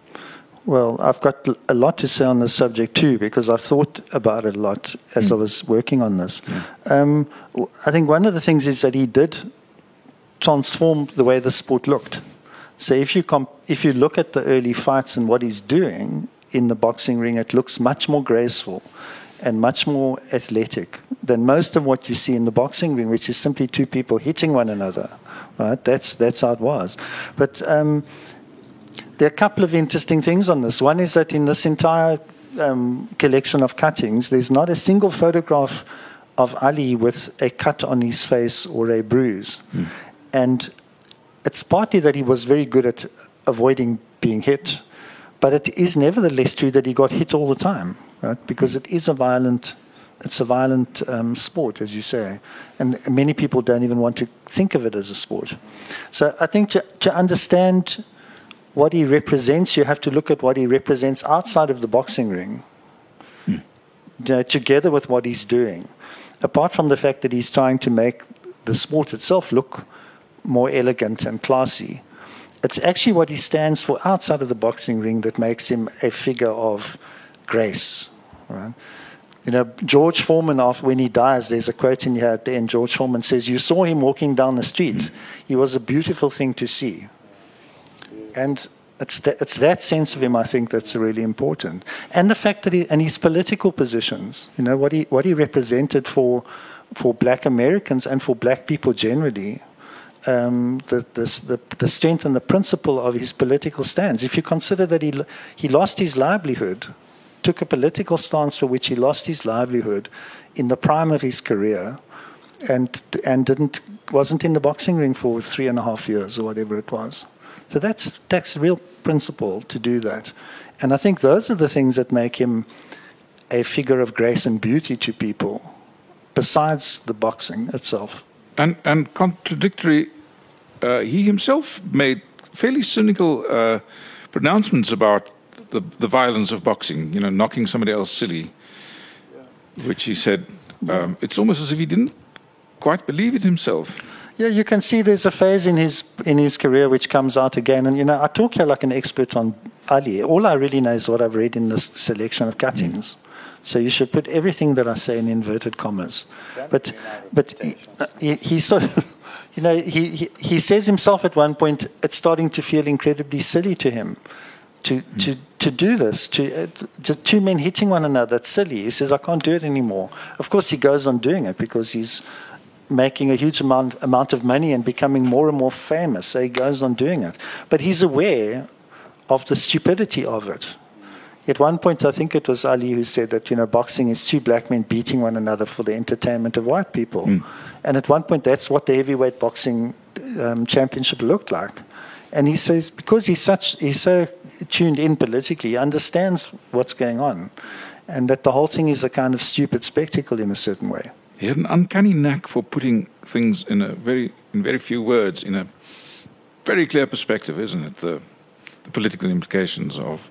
well, I've got a lot to say on this subject too because I've thought about it a lot as mm. I was working on this. Yeah. Um, I think one of the things is that he did transform the way the sport looked. So if you if you look at the early fights and what he's doing in the boxing ring, it looks much more graceful and much more athletic than most of what you see in the boxing ring, which is simply two people hitting one another. Right? That's that's how it was. But um, there are a couple of interesting things on this. One is that in this entire um, collection of cuttings, there's not a single photograph of Ali with a cut on his face or a bruise, mm. And it's partly that he was very good at avoiding being hit, but it is nevertheless true that he got hit all the time right? Because it is a violent, it's a violent um, sport, as you say, and many people don't even want to think of it as a sport. So I think to, to understand what he represents, you have to look at what he represents outside of the boxing ring, you know, together with what he's doing. Apart from the fact that he's trying to make the sport itself look more elegant and classy, it's actually what he stands for outside of the boxing ring that makes him a figure of grace Right? You know, George Foreman, after, when he dies, there's a quote in here at the end. George Foreman says, You saw him walking down the street. He was a beautiful thing to see. And it's, the, it's that sense of him, I think, that's really important. And the fact that he, and his political positions, you know, what he, what he represented for, for black Americans and for black people generally, um, the, the, the, strength and the principle of his political stance. If you consider that he, he lost his livelihood took a political stance for which he lost his livelihood in the prime of his career and and didn't wasn't in the boxing ring for three and a half years or whatever it was. So that's that's real principle to do that. And I think those are the things that make him a figure of grace and beauty to people, besides the boxing itself. And and contradictory, uh, he himself made fairly cynical uh, pronouncements about the, the violence of boxing, you know, knocking somebody else silly, which he said, um, it's almost as if he didn't quite believe it himself. Yeah, you can see there's a phase in his in his career which comes out again. And you know, I talk here like an expert on Ali. All I really know is what I've read in this selection of cuttings. Mm. So you should put everything that I say in inverted commas. But but he, he, he sort of, you know, he, he he says himself at one point, it's starting to feel incredibly silly to him to, to, to do this, to, uh, just two men hitting one another. It's silly. He says, I can't do it anymore. Of course, he goes on doing it because he's making a huge amount, amount of money and becoming more and more famous. So he goes on doing it. But he's aware of the stupidity of it. At one point, I think it was Ali who said that, you know, boxing is two black men beating one another for the entertainment of white people. Mm. And at one point, that's what the heavyweight boxing um, championship looked like. And he says, because he's such, he's so tuned in politically, he understands what's going on, and that the whole thing is a kind of stupid spectacle in a certain way. He had an uncanny knack for putting things in a very, in very few words, in a very clear perspective, isn't it? The, the political implications of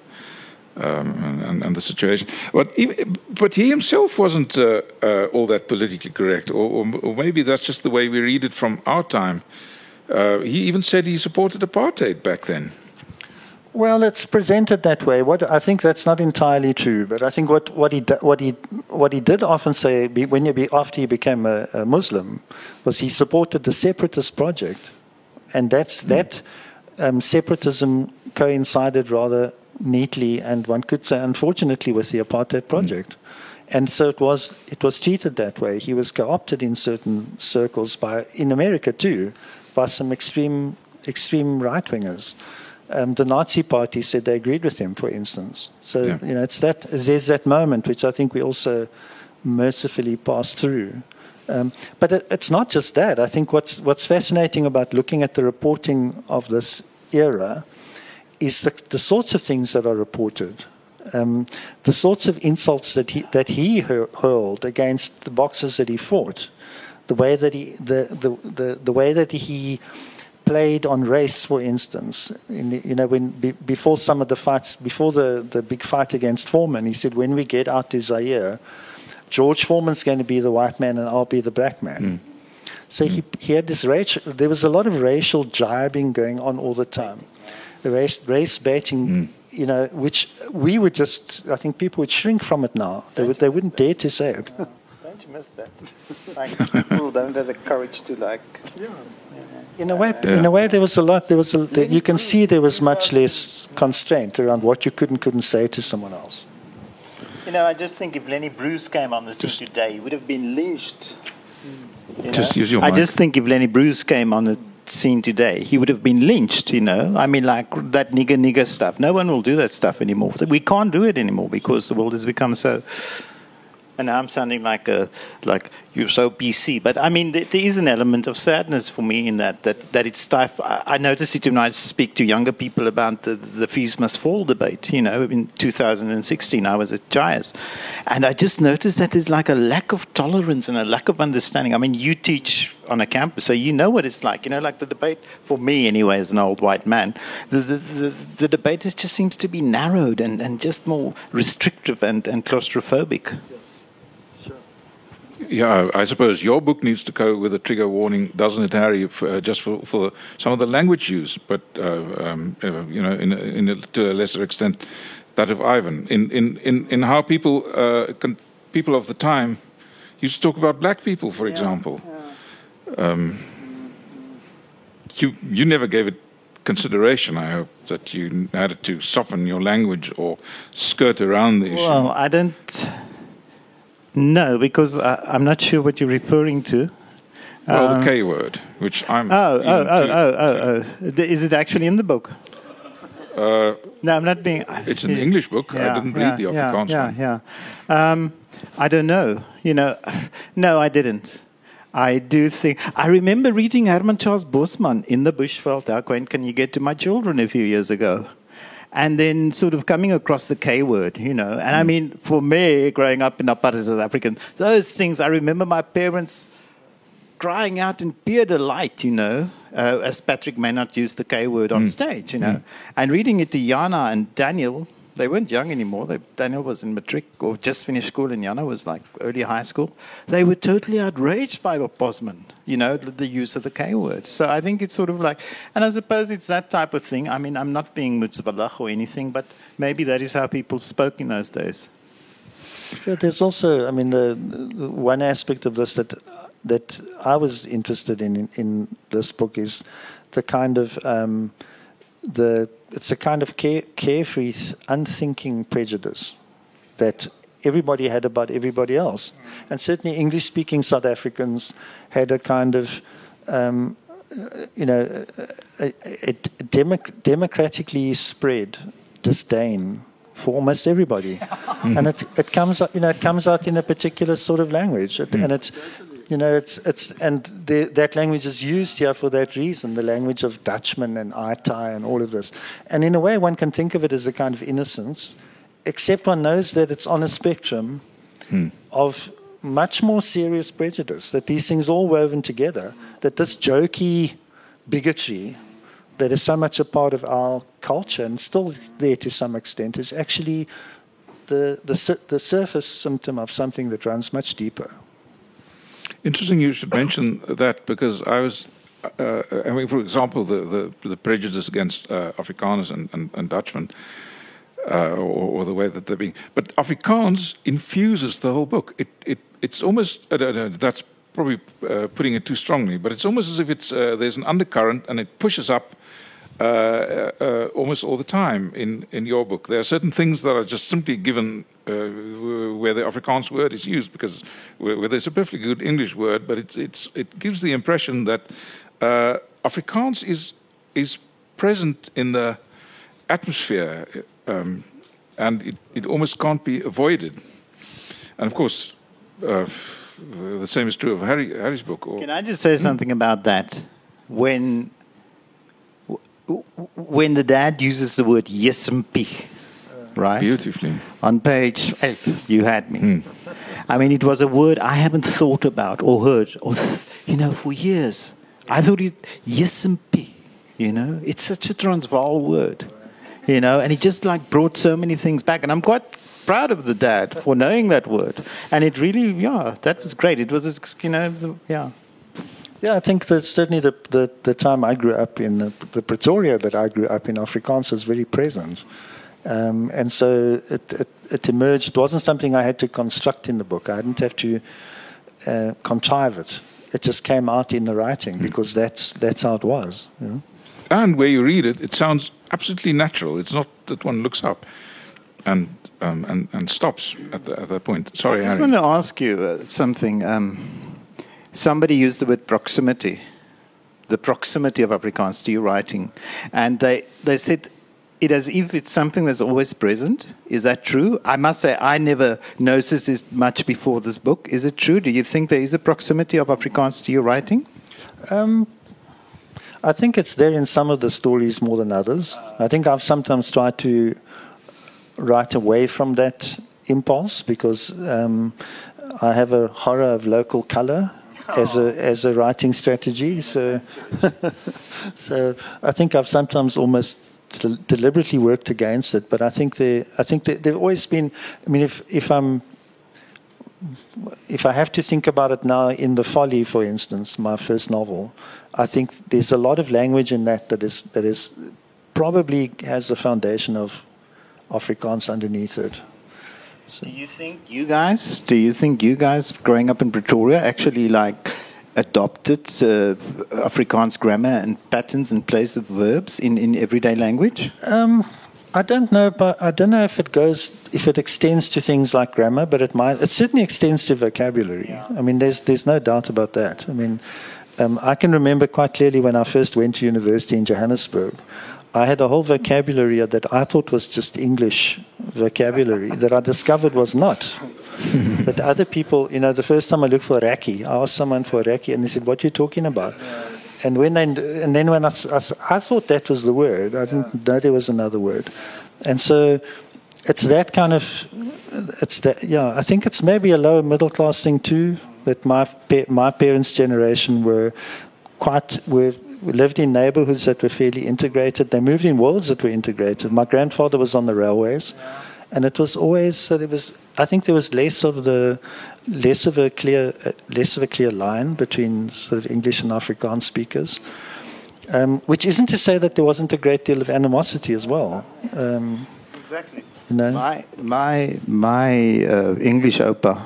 um, and, and, the situation. But but he himself wasn't uh, uh, all that politically correct, or, or, or, maybe that's just the way we read it from our time. Uh, he even said he supported apartheid back then. Well, it's presented that way. What I think that's not entirely true, but I think what, what he what he what he did often say when he after he became a, a Muslim was he supported the separatist project, and that's mm. that um, separatism coincided rather neatly and one could say unfortunately with the apartheid project. Mm. And so it was it was treated that way. He was co-opted in certain circles by in America too by some extreme extreme right wingers. Um, the Nazi Party said they agreed with him, for instance. So yeah. you know, it's that there's that moment which I think we also mercifully pass through. Um, but it, it's not just that. I think what's what's fascinating about looking at the reporting of this era is the, the sorts of things that are reported, um, the sorts of insults that he that he hurled against the boxers that he fought, the way that he the the the, the way that he played on race, for instance. The, you know, when be, before some of the fights, before the, the big fight against Foreman, he said, when we get out to Zaire, George Foreman's going to be the white man and I'll be the black man. Mm. So mm. he, he had this racial, there was a lot of racial jibing going on all the time. The race, race baiting, mm. you know, which we would just, I think people would shrink from it now. They, would, they wouldn't dare to say it. Don't you miss that? like, people don't have the courage to like... Yeah. In a way, yeah. in a way, there was a lot. There was a, you can see there was much less constraint around what you could and couldn't say to someone else. You know, I just think if Lenny Bruce came on the scene today, he would have been lynched. You know? Just use your I just think if Lenny Bruce came on the scene today, he would have been lynched, you know. I mean, like that nigger nigger stuff. No one will do that stuff anymore. We can't do it anymore because the world has become so and I'm sounding like a like you're so PC. But I mean, there, there is an element of sadness for me in that that that it's tough. I, I notice it when I speak to younger people about the the fees must fall debate. You know, in 2016, I was at JIAS, and I just noticed that there's like a lack of tolerance and a lack of understanding. I mean, you teach on a campus, so you know what it's like. You know, like the debate for me, anyway, as an old white man, the the, the, the debate just seems to be narrowed and, and just more restrictive and, and claustrophobic. Yeah, I suppose your book needs to go with a trigger warning, doesn't it, Harry? For, uh, just for, for some of the language use, but uh, um, uh, you know, in, in a, to a lesser extent, that of Ivan. In in in, in how people uh, can, people of the time used to talk about black people, for yeah, example. Yeah. Um, you you never gave it consideration. I hope that you had to soften your language or skirt around the issue. Well, I don't. No, because I, am not sure what you're referring to. Well, um, the K word, which I'm. Oh, oh, oh, oh, oh, oh. Is it actually in the book? Uh, no, I'm not being. It's an English book. Yeah, I didn't read the Afrikaans yeah, one. Yeah, yeah. Um, I don't know. You know, no, I didn't. I do think. I remember reading Herman Charles Bosman in the Bushveld. How quaint can you get to my children a few years ago? And then sort of coming across the K word, you know. And mm. I mean, for me, growing up in apartheid South African, those things, I remember my parents crying out in pure delight, you know, uh, as Patrick Mynhardt used the K word on mm. stage, you know, mm. and reading it to Yana and Daniel they weren't young anymore. They, Daniel was in matric or just finished school, and Yana was like early high school. They were totally outraged by Bosman, you know, the, use of the K word. So I think it's sort of like, and I suppose it's that type of thing. I mean, I'm not being mutzbalach or anything, but maybe that is how people spoke in those days. Yeah, there's also, I mean, the, the one aspect of this that that I was interested in, in, in this book is the kind of um, the it's a kind of care, carefree, unthinking prejudice that everybody had about everybody else. And certainly English speaking South Africans had a kind of, um, you know, a, a, a democ- democratically spread disdain for almost everybody. and it, it comes out, you know, it comes out in a particular sort of language. It, mm. And it's, you know, it's it's and the, that language is used here for that reason, the language of Dutchman and Aitai and all of this. And in a way, one can think of it as a kind of innocence, except one knows that it's on a spectrum hmm. of much more serious prejudice. That these things all woven together. That this jokey bigotry that is so much a part of our culture and still there to some extent is actually the, the, the surface symptom of something that runs much deeper. Interesting you should mention that because I was, uh, I mean, for example, the, the, the prejudice against uh, Afrikaners and, and, and Dutchmen, uh, or, or, the way that they're being. But Afrikaans infuses the whole book. It, it, it's almost, that's probably uh, putting it too strongly, but it's almost as if it's, uh, there's an undercurrent and it pushes up uh, uh, almost all the time in, in your book. There are certain things that are just simply given where the Afrikaans word is used because where, there's a perfectly good English word, but it's, it's, it gives the impression that Afrikaans is, is present in the atmosphere um, and it, it almost can't be avoided. And of course, uh, the same is true of Harry, Harry's book. Or, Can I just say something about that? When when the dad uses the word yesimpi, right? Beautifully. On page eight, you had me. Hmm. I mean, it was a word I haven't thought about or heard, or you know, for years. I thought it yesimpi. You know, it's such a Transvaal word. You know, and he just like brought so many things back, and I'm quite proud of the dad for knowing that word. And it really, yeah, that was great. It was, you know, yeah. Yeah, I think that certainly the, the, the time I grew up in, the, the, Pretoria that I grew up in, Afrikaans was very present. Um, and so it, it, it, emerged. It wasn't something I had to construct in the book. I didn't have to uh, contrive it. It just came out in the writing hmm. because that's, that's how it was. You know? And where you read it, it sounds absolutely natural. It's not that one looks up and, um, and, and stops at, the, at that point. Sorry, I just Harry. want to ask you uh, something. Um, somebody used the word proximity, the proximity of Afrikaans to your writing. And they, they said it as if it's something that's always present. Is that true? I must say, I never noticed this much before this book. Is it true? Do you think there is a proximity of Afrikaans to your writing? Um, I think it's there in some of the stories more than others. I think I've sometimes tried to write away from that impulse because um, I have a horror of local color as a as a writing strategy. So, so I think I've sometimes almost deliberately worked against it. But I think they I think they, they've always been. I mean, if if I'm if I have to think about it now, in the Folly, for instance, my first novel, I think there's a lot of language in that that is that is probably has the foundation of Afrikaans underneath it. So. Do you think you guys, do you think you guys growing up in Pretoria actually like adopted uh, Afrikaans grammar and patterns in place of verbs in, in everyday language? Um, I don't know, but I don't know if it goes, if it extends to things like grammar, but it might. It certainly extends to vocabulary. Yeah. I mean, there's there's no doubt about that. I mean, um, I can remember quite clearly when I first went to university in Johannesburg. I had a whole vocabulary that I thought was just English vocabulary that I discovered was not. but other people, you know, the first time I looked for raki, I asked someone for raki, and they said, "What are you talking about?" And when they, and then when I, I, I thought that was the word, I didn't know there was another word, and so it's that kind of, it's that, yeah. I think it's maybe a lower middle class thing too. That my my parents' generation were quite were we lived in neighborhoods that were fairly integrated. They moved in worlds that were integrated. My grandfather was on the railways, and it was always so there was. I think there was less of the less of a clear uh, less of a clear line between sort of English and Afrikaans speakers. Um, which isn't to say that there wasn't a great deal of animosity as well. Um, exactly. You know? My my my uh, English opa.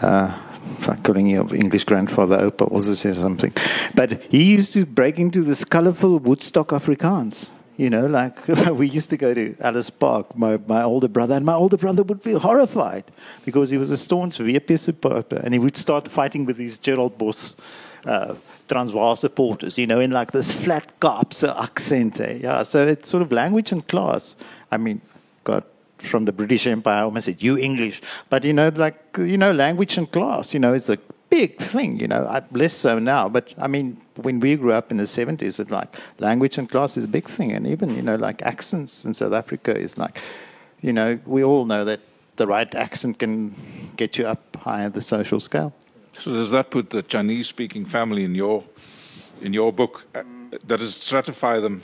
Uh, calling you English grandfather Opa also says something. But he used to break into this colorful Woodstock Afrikaans. You know, like we used to go to Ellis Park, my, my older brother, and my older brother would be horrified because he was a staunch VP supporter and he would start fighting with these Gerald Boss uh, Transvaal supporters, you know, in like this flat Kaapse accent. Eh? Yeah, so it's sort of language and class. I mean, God, from the British Empire. I almost said, you English. But, you know, like, you know, language and class, you know, it's a big thing, you know, less so now. But, I mean, when we grew up in the 70s, it's like language and class is a big thing. And even, you know, like accents in South Africa is like, you know, we all know that the right accent can get you up higher the social scale. So does that put the Chinese-speaking family in your in your book uh, does it stratify them?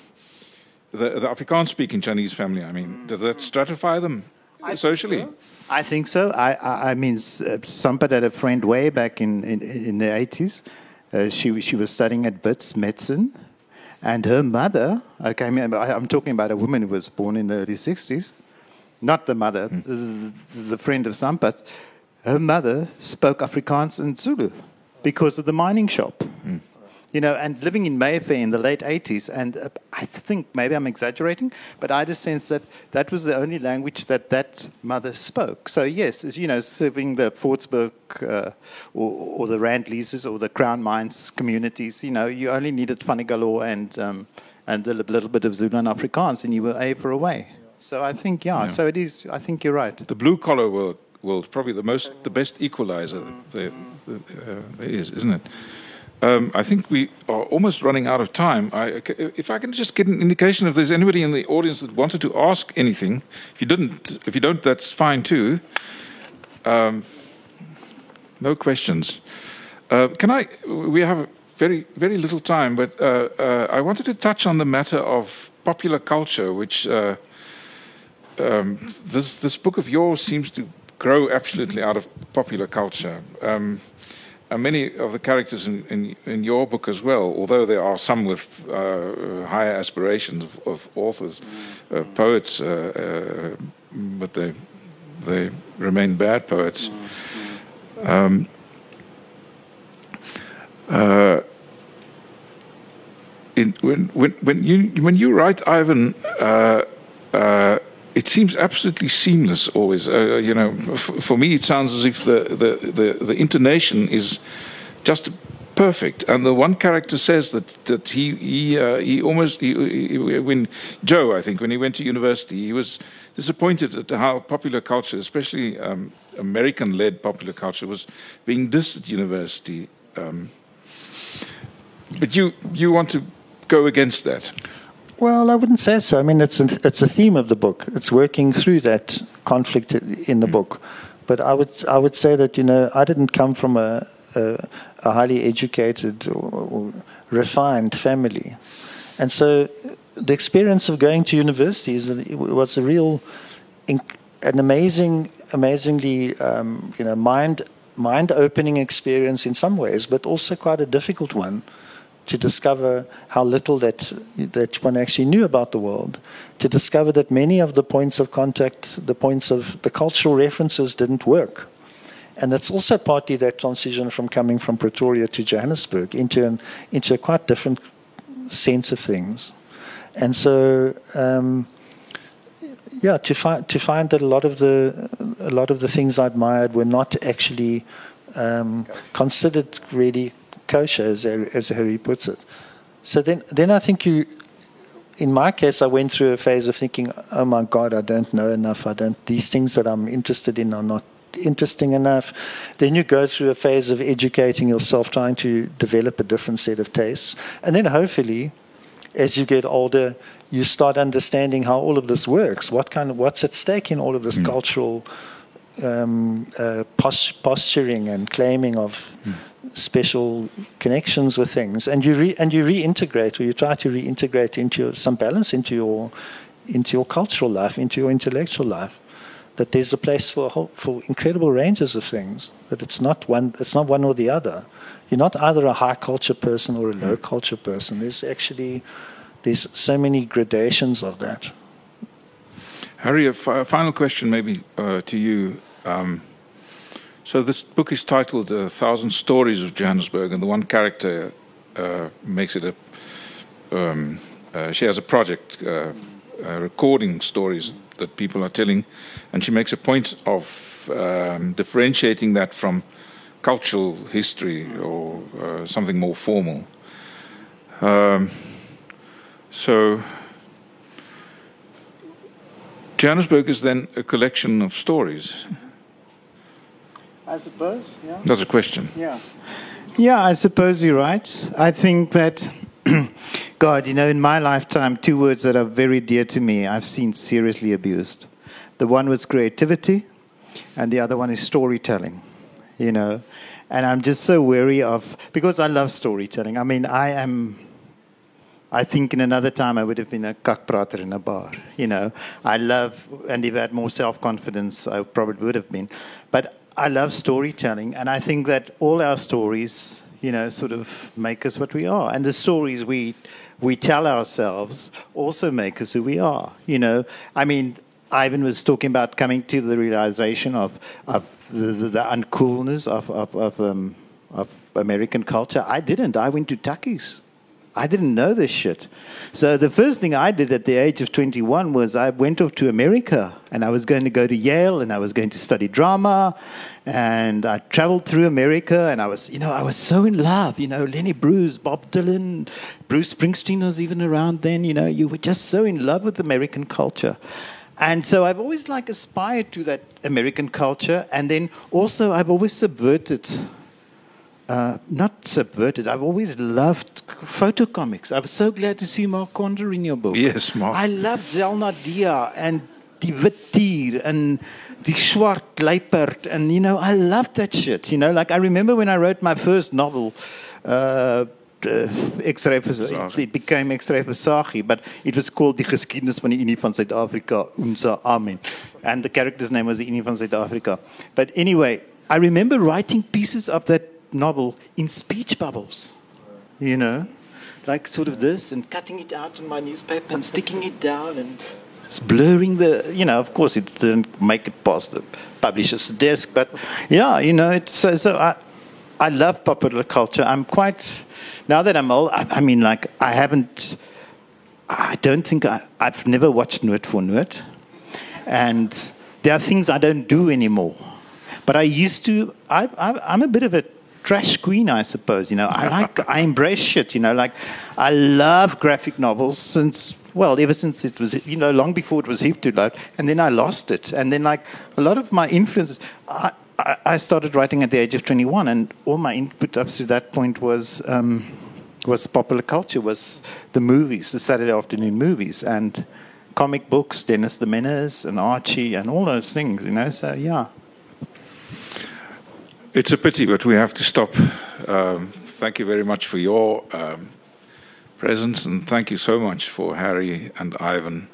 The, the Afrikaans-speaking Chinese family, I mean, does that stratify them socially? I think so. I, I, I mean, uh, Sampad had a friend way back in, in, in the 80s. Uh, she, she was studying at Wits medicine. And her mother, okay, I I'm talking about a woman who was born in the early 60s, not the mother, mm. the, the, friend of Sampad. Her mother spoke Afrikaans and Zulu because of the mining shop. Mm you know, and living in Mayfair in the late 80s, and uh, I think maybe I'm exaggerating, but I had a sense that that was the only language that that mother spoke. So, yes, you know, serving the Fordsburg uh, or, or, the Rand leases or the Crown Mines communities, you know, you only needed Fanagalo and, um, and a little bit of Zulu and Afrikaans, and you were over away. So I think, yeah, yeah, so it is, I think you're right. The blue collar world, world probably the most, the best equalizer there, there, uh, there is, isn't it? Um, I think we are almost running out of time. I, if I can just get an indication if there's anybody in the audience that wanted to ask anything. If you didn't, if you don't, that's fine too. Um, no questions. Uh, can I? We have very very little time, but uh, uh, I wanted to touch on the matter of popular culture, which uh, um, this this book of yours seems to grow absolutely out of popular culture. Um, and many of the characters in, in, in, your book as well, although there are some with uh, higher aspirations of, of authors, uh, poets, uh, uh but they they remain bad poets. Um, uh, in, when, when, when you when you write Ivan uh, it seems absolutely seamless always. Uh, you know, for me, it sounds as if the, the, the, the, intonation is just perfect. And the one character says that, that he, he, uh, he almost, he, he, when Joe, I think, when he went to university, he was disappointed at how popular culture, especially um, American led popular culture, was being dissed at university. Um, but you, you want to go against that. Well, I wouldn't say so. I mean, it's a, it's a theme of the book. It's working through that conflict in the book. But I would I would say that you know I didn't come from a a, a highly educated or, or, refined family, and so the experience of going to university is, was a real, an amazing, amazingly um, you know mind mind opening experience in some ways, but also quite a difficult one to discover how little that that one actually knew about the world, to discover that many of the points of contact, the points of the cultural references didn't work. And that's also partly that transition from coming from Pretoria to Johannesburg into an, into a quite different sense of things. And so, um, yeah, to find to find that a lot of the a lot of the things I admired were not actually um, considered really kosher, as, as Harry puts it. So then, then I think you, in my case, I went through a phase of thinking, oh my God, I don't know enough. I don't, these things that I'm interested in are not interesting enough. Then you go through a phase of educating yourself, trying to develop a different set of tastes. And then hopefully, as you get older, you start understanding how all of this works. What kind of, what's at stake in all of this mm. cultural um, uh, posturing and claiming of mm special connections with things, and you re- and you reintegrate, or you try to reintegrate into your, some balance into your into your cultural life, into your intellectual life. That there's a place for whole, for incredible ranges of things. That it's not one it's not one or the other. You're not either a high culture person or a low culture person. There's actually there's so many gradations of that. Harry, a final question maybe uh, to you. Um, so this book is titled "A Thousand Stories of Johannesburg," and the one character uh, makes it a. Um, uh, she has a project uh, uh recording stories that people are telling, and she makes a point of um, differentiating that from cultural history or uh, something more formal. Um, so. Johannesburg is then a collection of stories. I suppose, yeah. That's a question. Yeah. Yeah, I suppose you're right. I think that, God, you know, in my lifetime, two words that are very dear to me I've seen seriously abused. The one was creativity, and the other one is storytelling, you know. And I'm just so wary of, because I love storytelling. I mean, I am I think in another time I would have been a kakprater in a bar. You know, I love, and if I had more self confidence, I probably would have been. I love storytelling, and I think that all our stories, you know, sort of make us what we are, and the stories we we tell ourselves also make us who we are. You know, I mean, Ivan was talking about coming to the realization of of the, the, the uncoolness of of of, um, of American culture. I didn't. I went to Takis. I didn't know this shit. So the first thing I did at the age of 21 was I went off to America and I was going to go to Yale and I was going to study drama and I traveled through America and I was, you know, I was so in love, you know, Lenny Bruce, Bob Dylan, Bruce Springsteen was even around then, you know, you were just so in love with American culture. And so I've always like aspired to that American culture and then also I've always subverted uh, not subverted. I've always loved photo comics. I was so glad to see Mark Condor in your book. Yes, Mark. I love Zelnadia and Die Wit and Die Swart Luiperd. And, you know, I love that shit. You know, like I remember when I wrote my first novel, uh, uh, X-ray it, it became X-ray Versagi, but it was called Die Geskiedenis van die Unie van Suid-Afrika, Unsa Amen. And the character's name was the Unie van Suid-Afrika. But anyway, I remember writing pieces of that novel in speech bubbles, you know, like sort of this, and cutting it out in my newspaper and sticking it down and it's blurring the, you know, of course it didn't make it past the publisher's desk, but yeah, you know, it's so, so I, I love popular culture. I'm quite, now that I'm old, I, I mean, like, I haven't, I don't think I, I've never watched Noord van Noord. And there are things I don't do anymore. But I used to, I, I, I'm a bit of a trash queen, I suppose. You know, I like, I embrace shit. You know, like I love graphic novels since well, ever since it was, you know, long before it was hip to love, and then I lost it, and then like a lot of my influences. I, I started writing at the age of 21, and all my input up to that point was um, was popular culture, was the movies, the Saturday afternoon movies, and comic books, Dennis the Menace, and Archie, and all those things. You know, so yeah. It's a pity, but we have to stop. Um, thank you very much for your um, presence, and thank you so much for Harry and Ivan,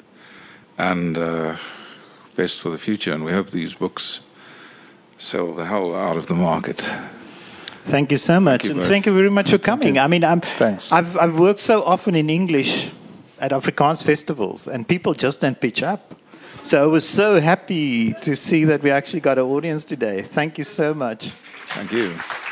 and uh, best for the future. And we hope these books sell the hell out of the market. Thank you so much, thank you and thank you very much for coming. I mean, I'm, Thanks. I've, I've worked so often in English at Afrikaans festivals, and people just don't pitch up. So I was so happy to see that we actually got an audience today. Thank you so much. Thank you.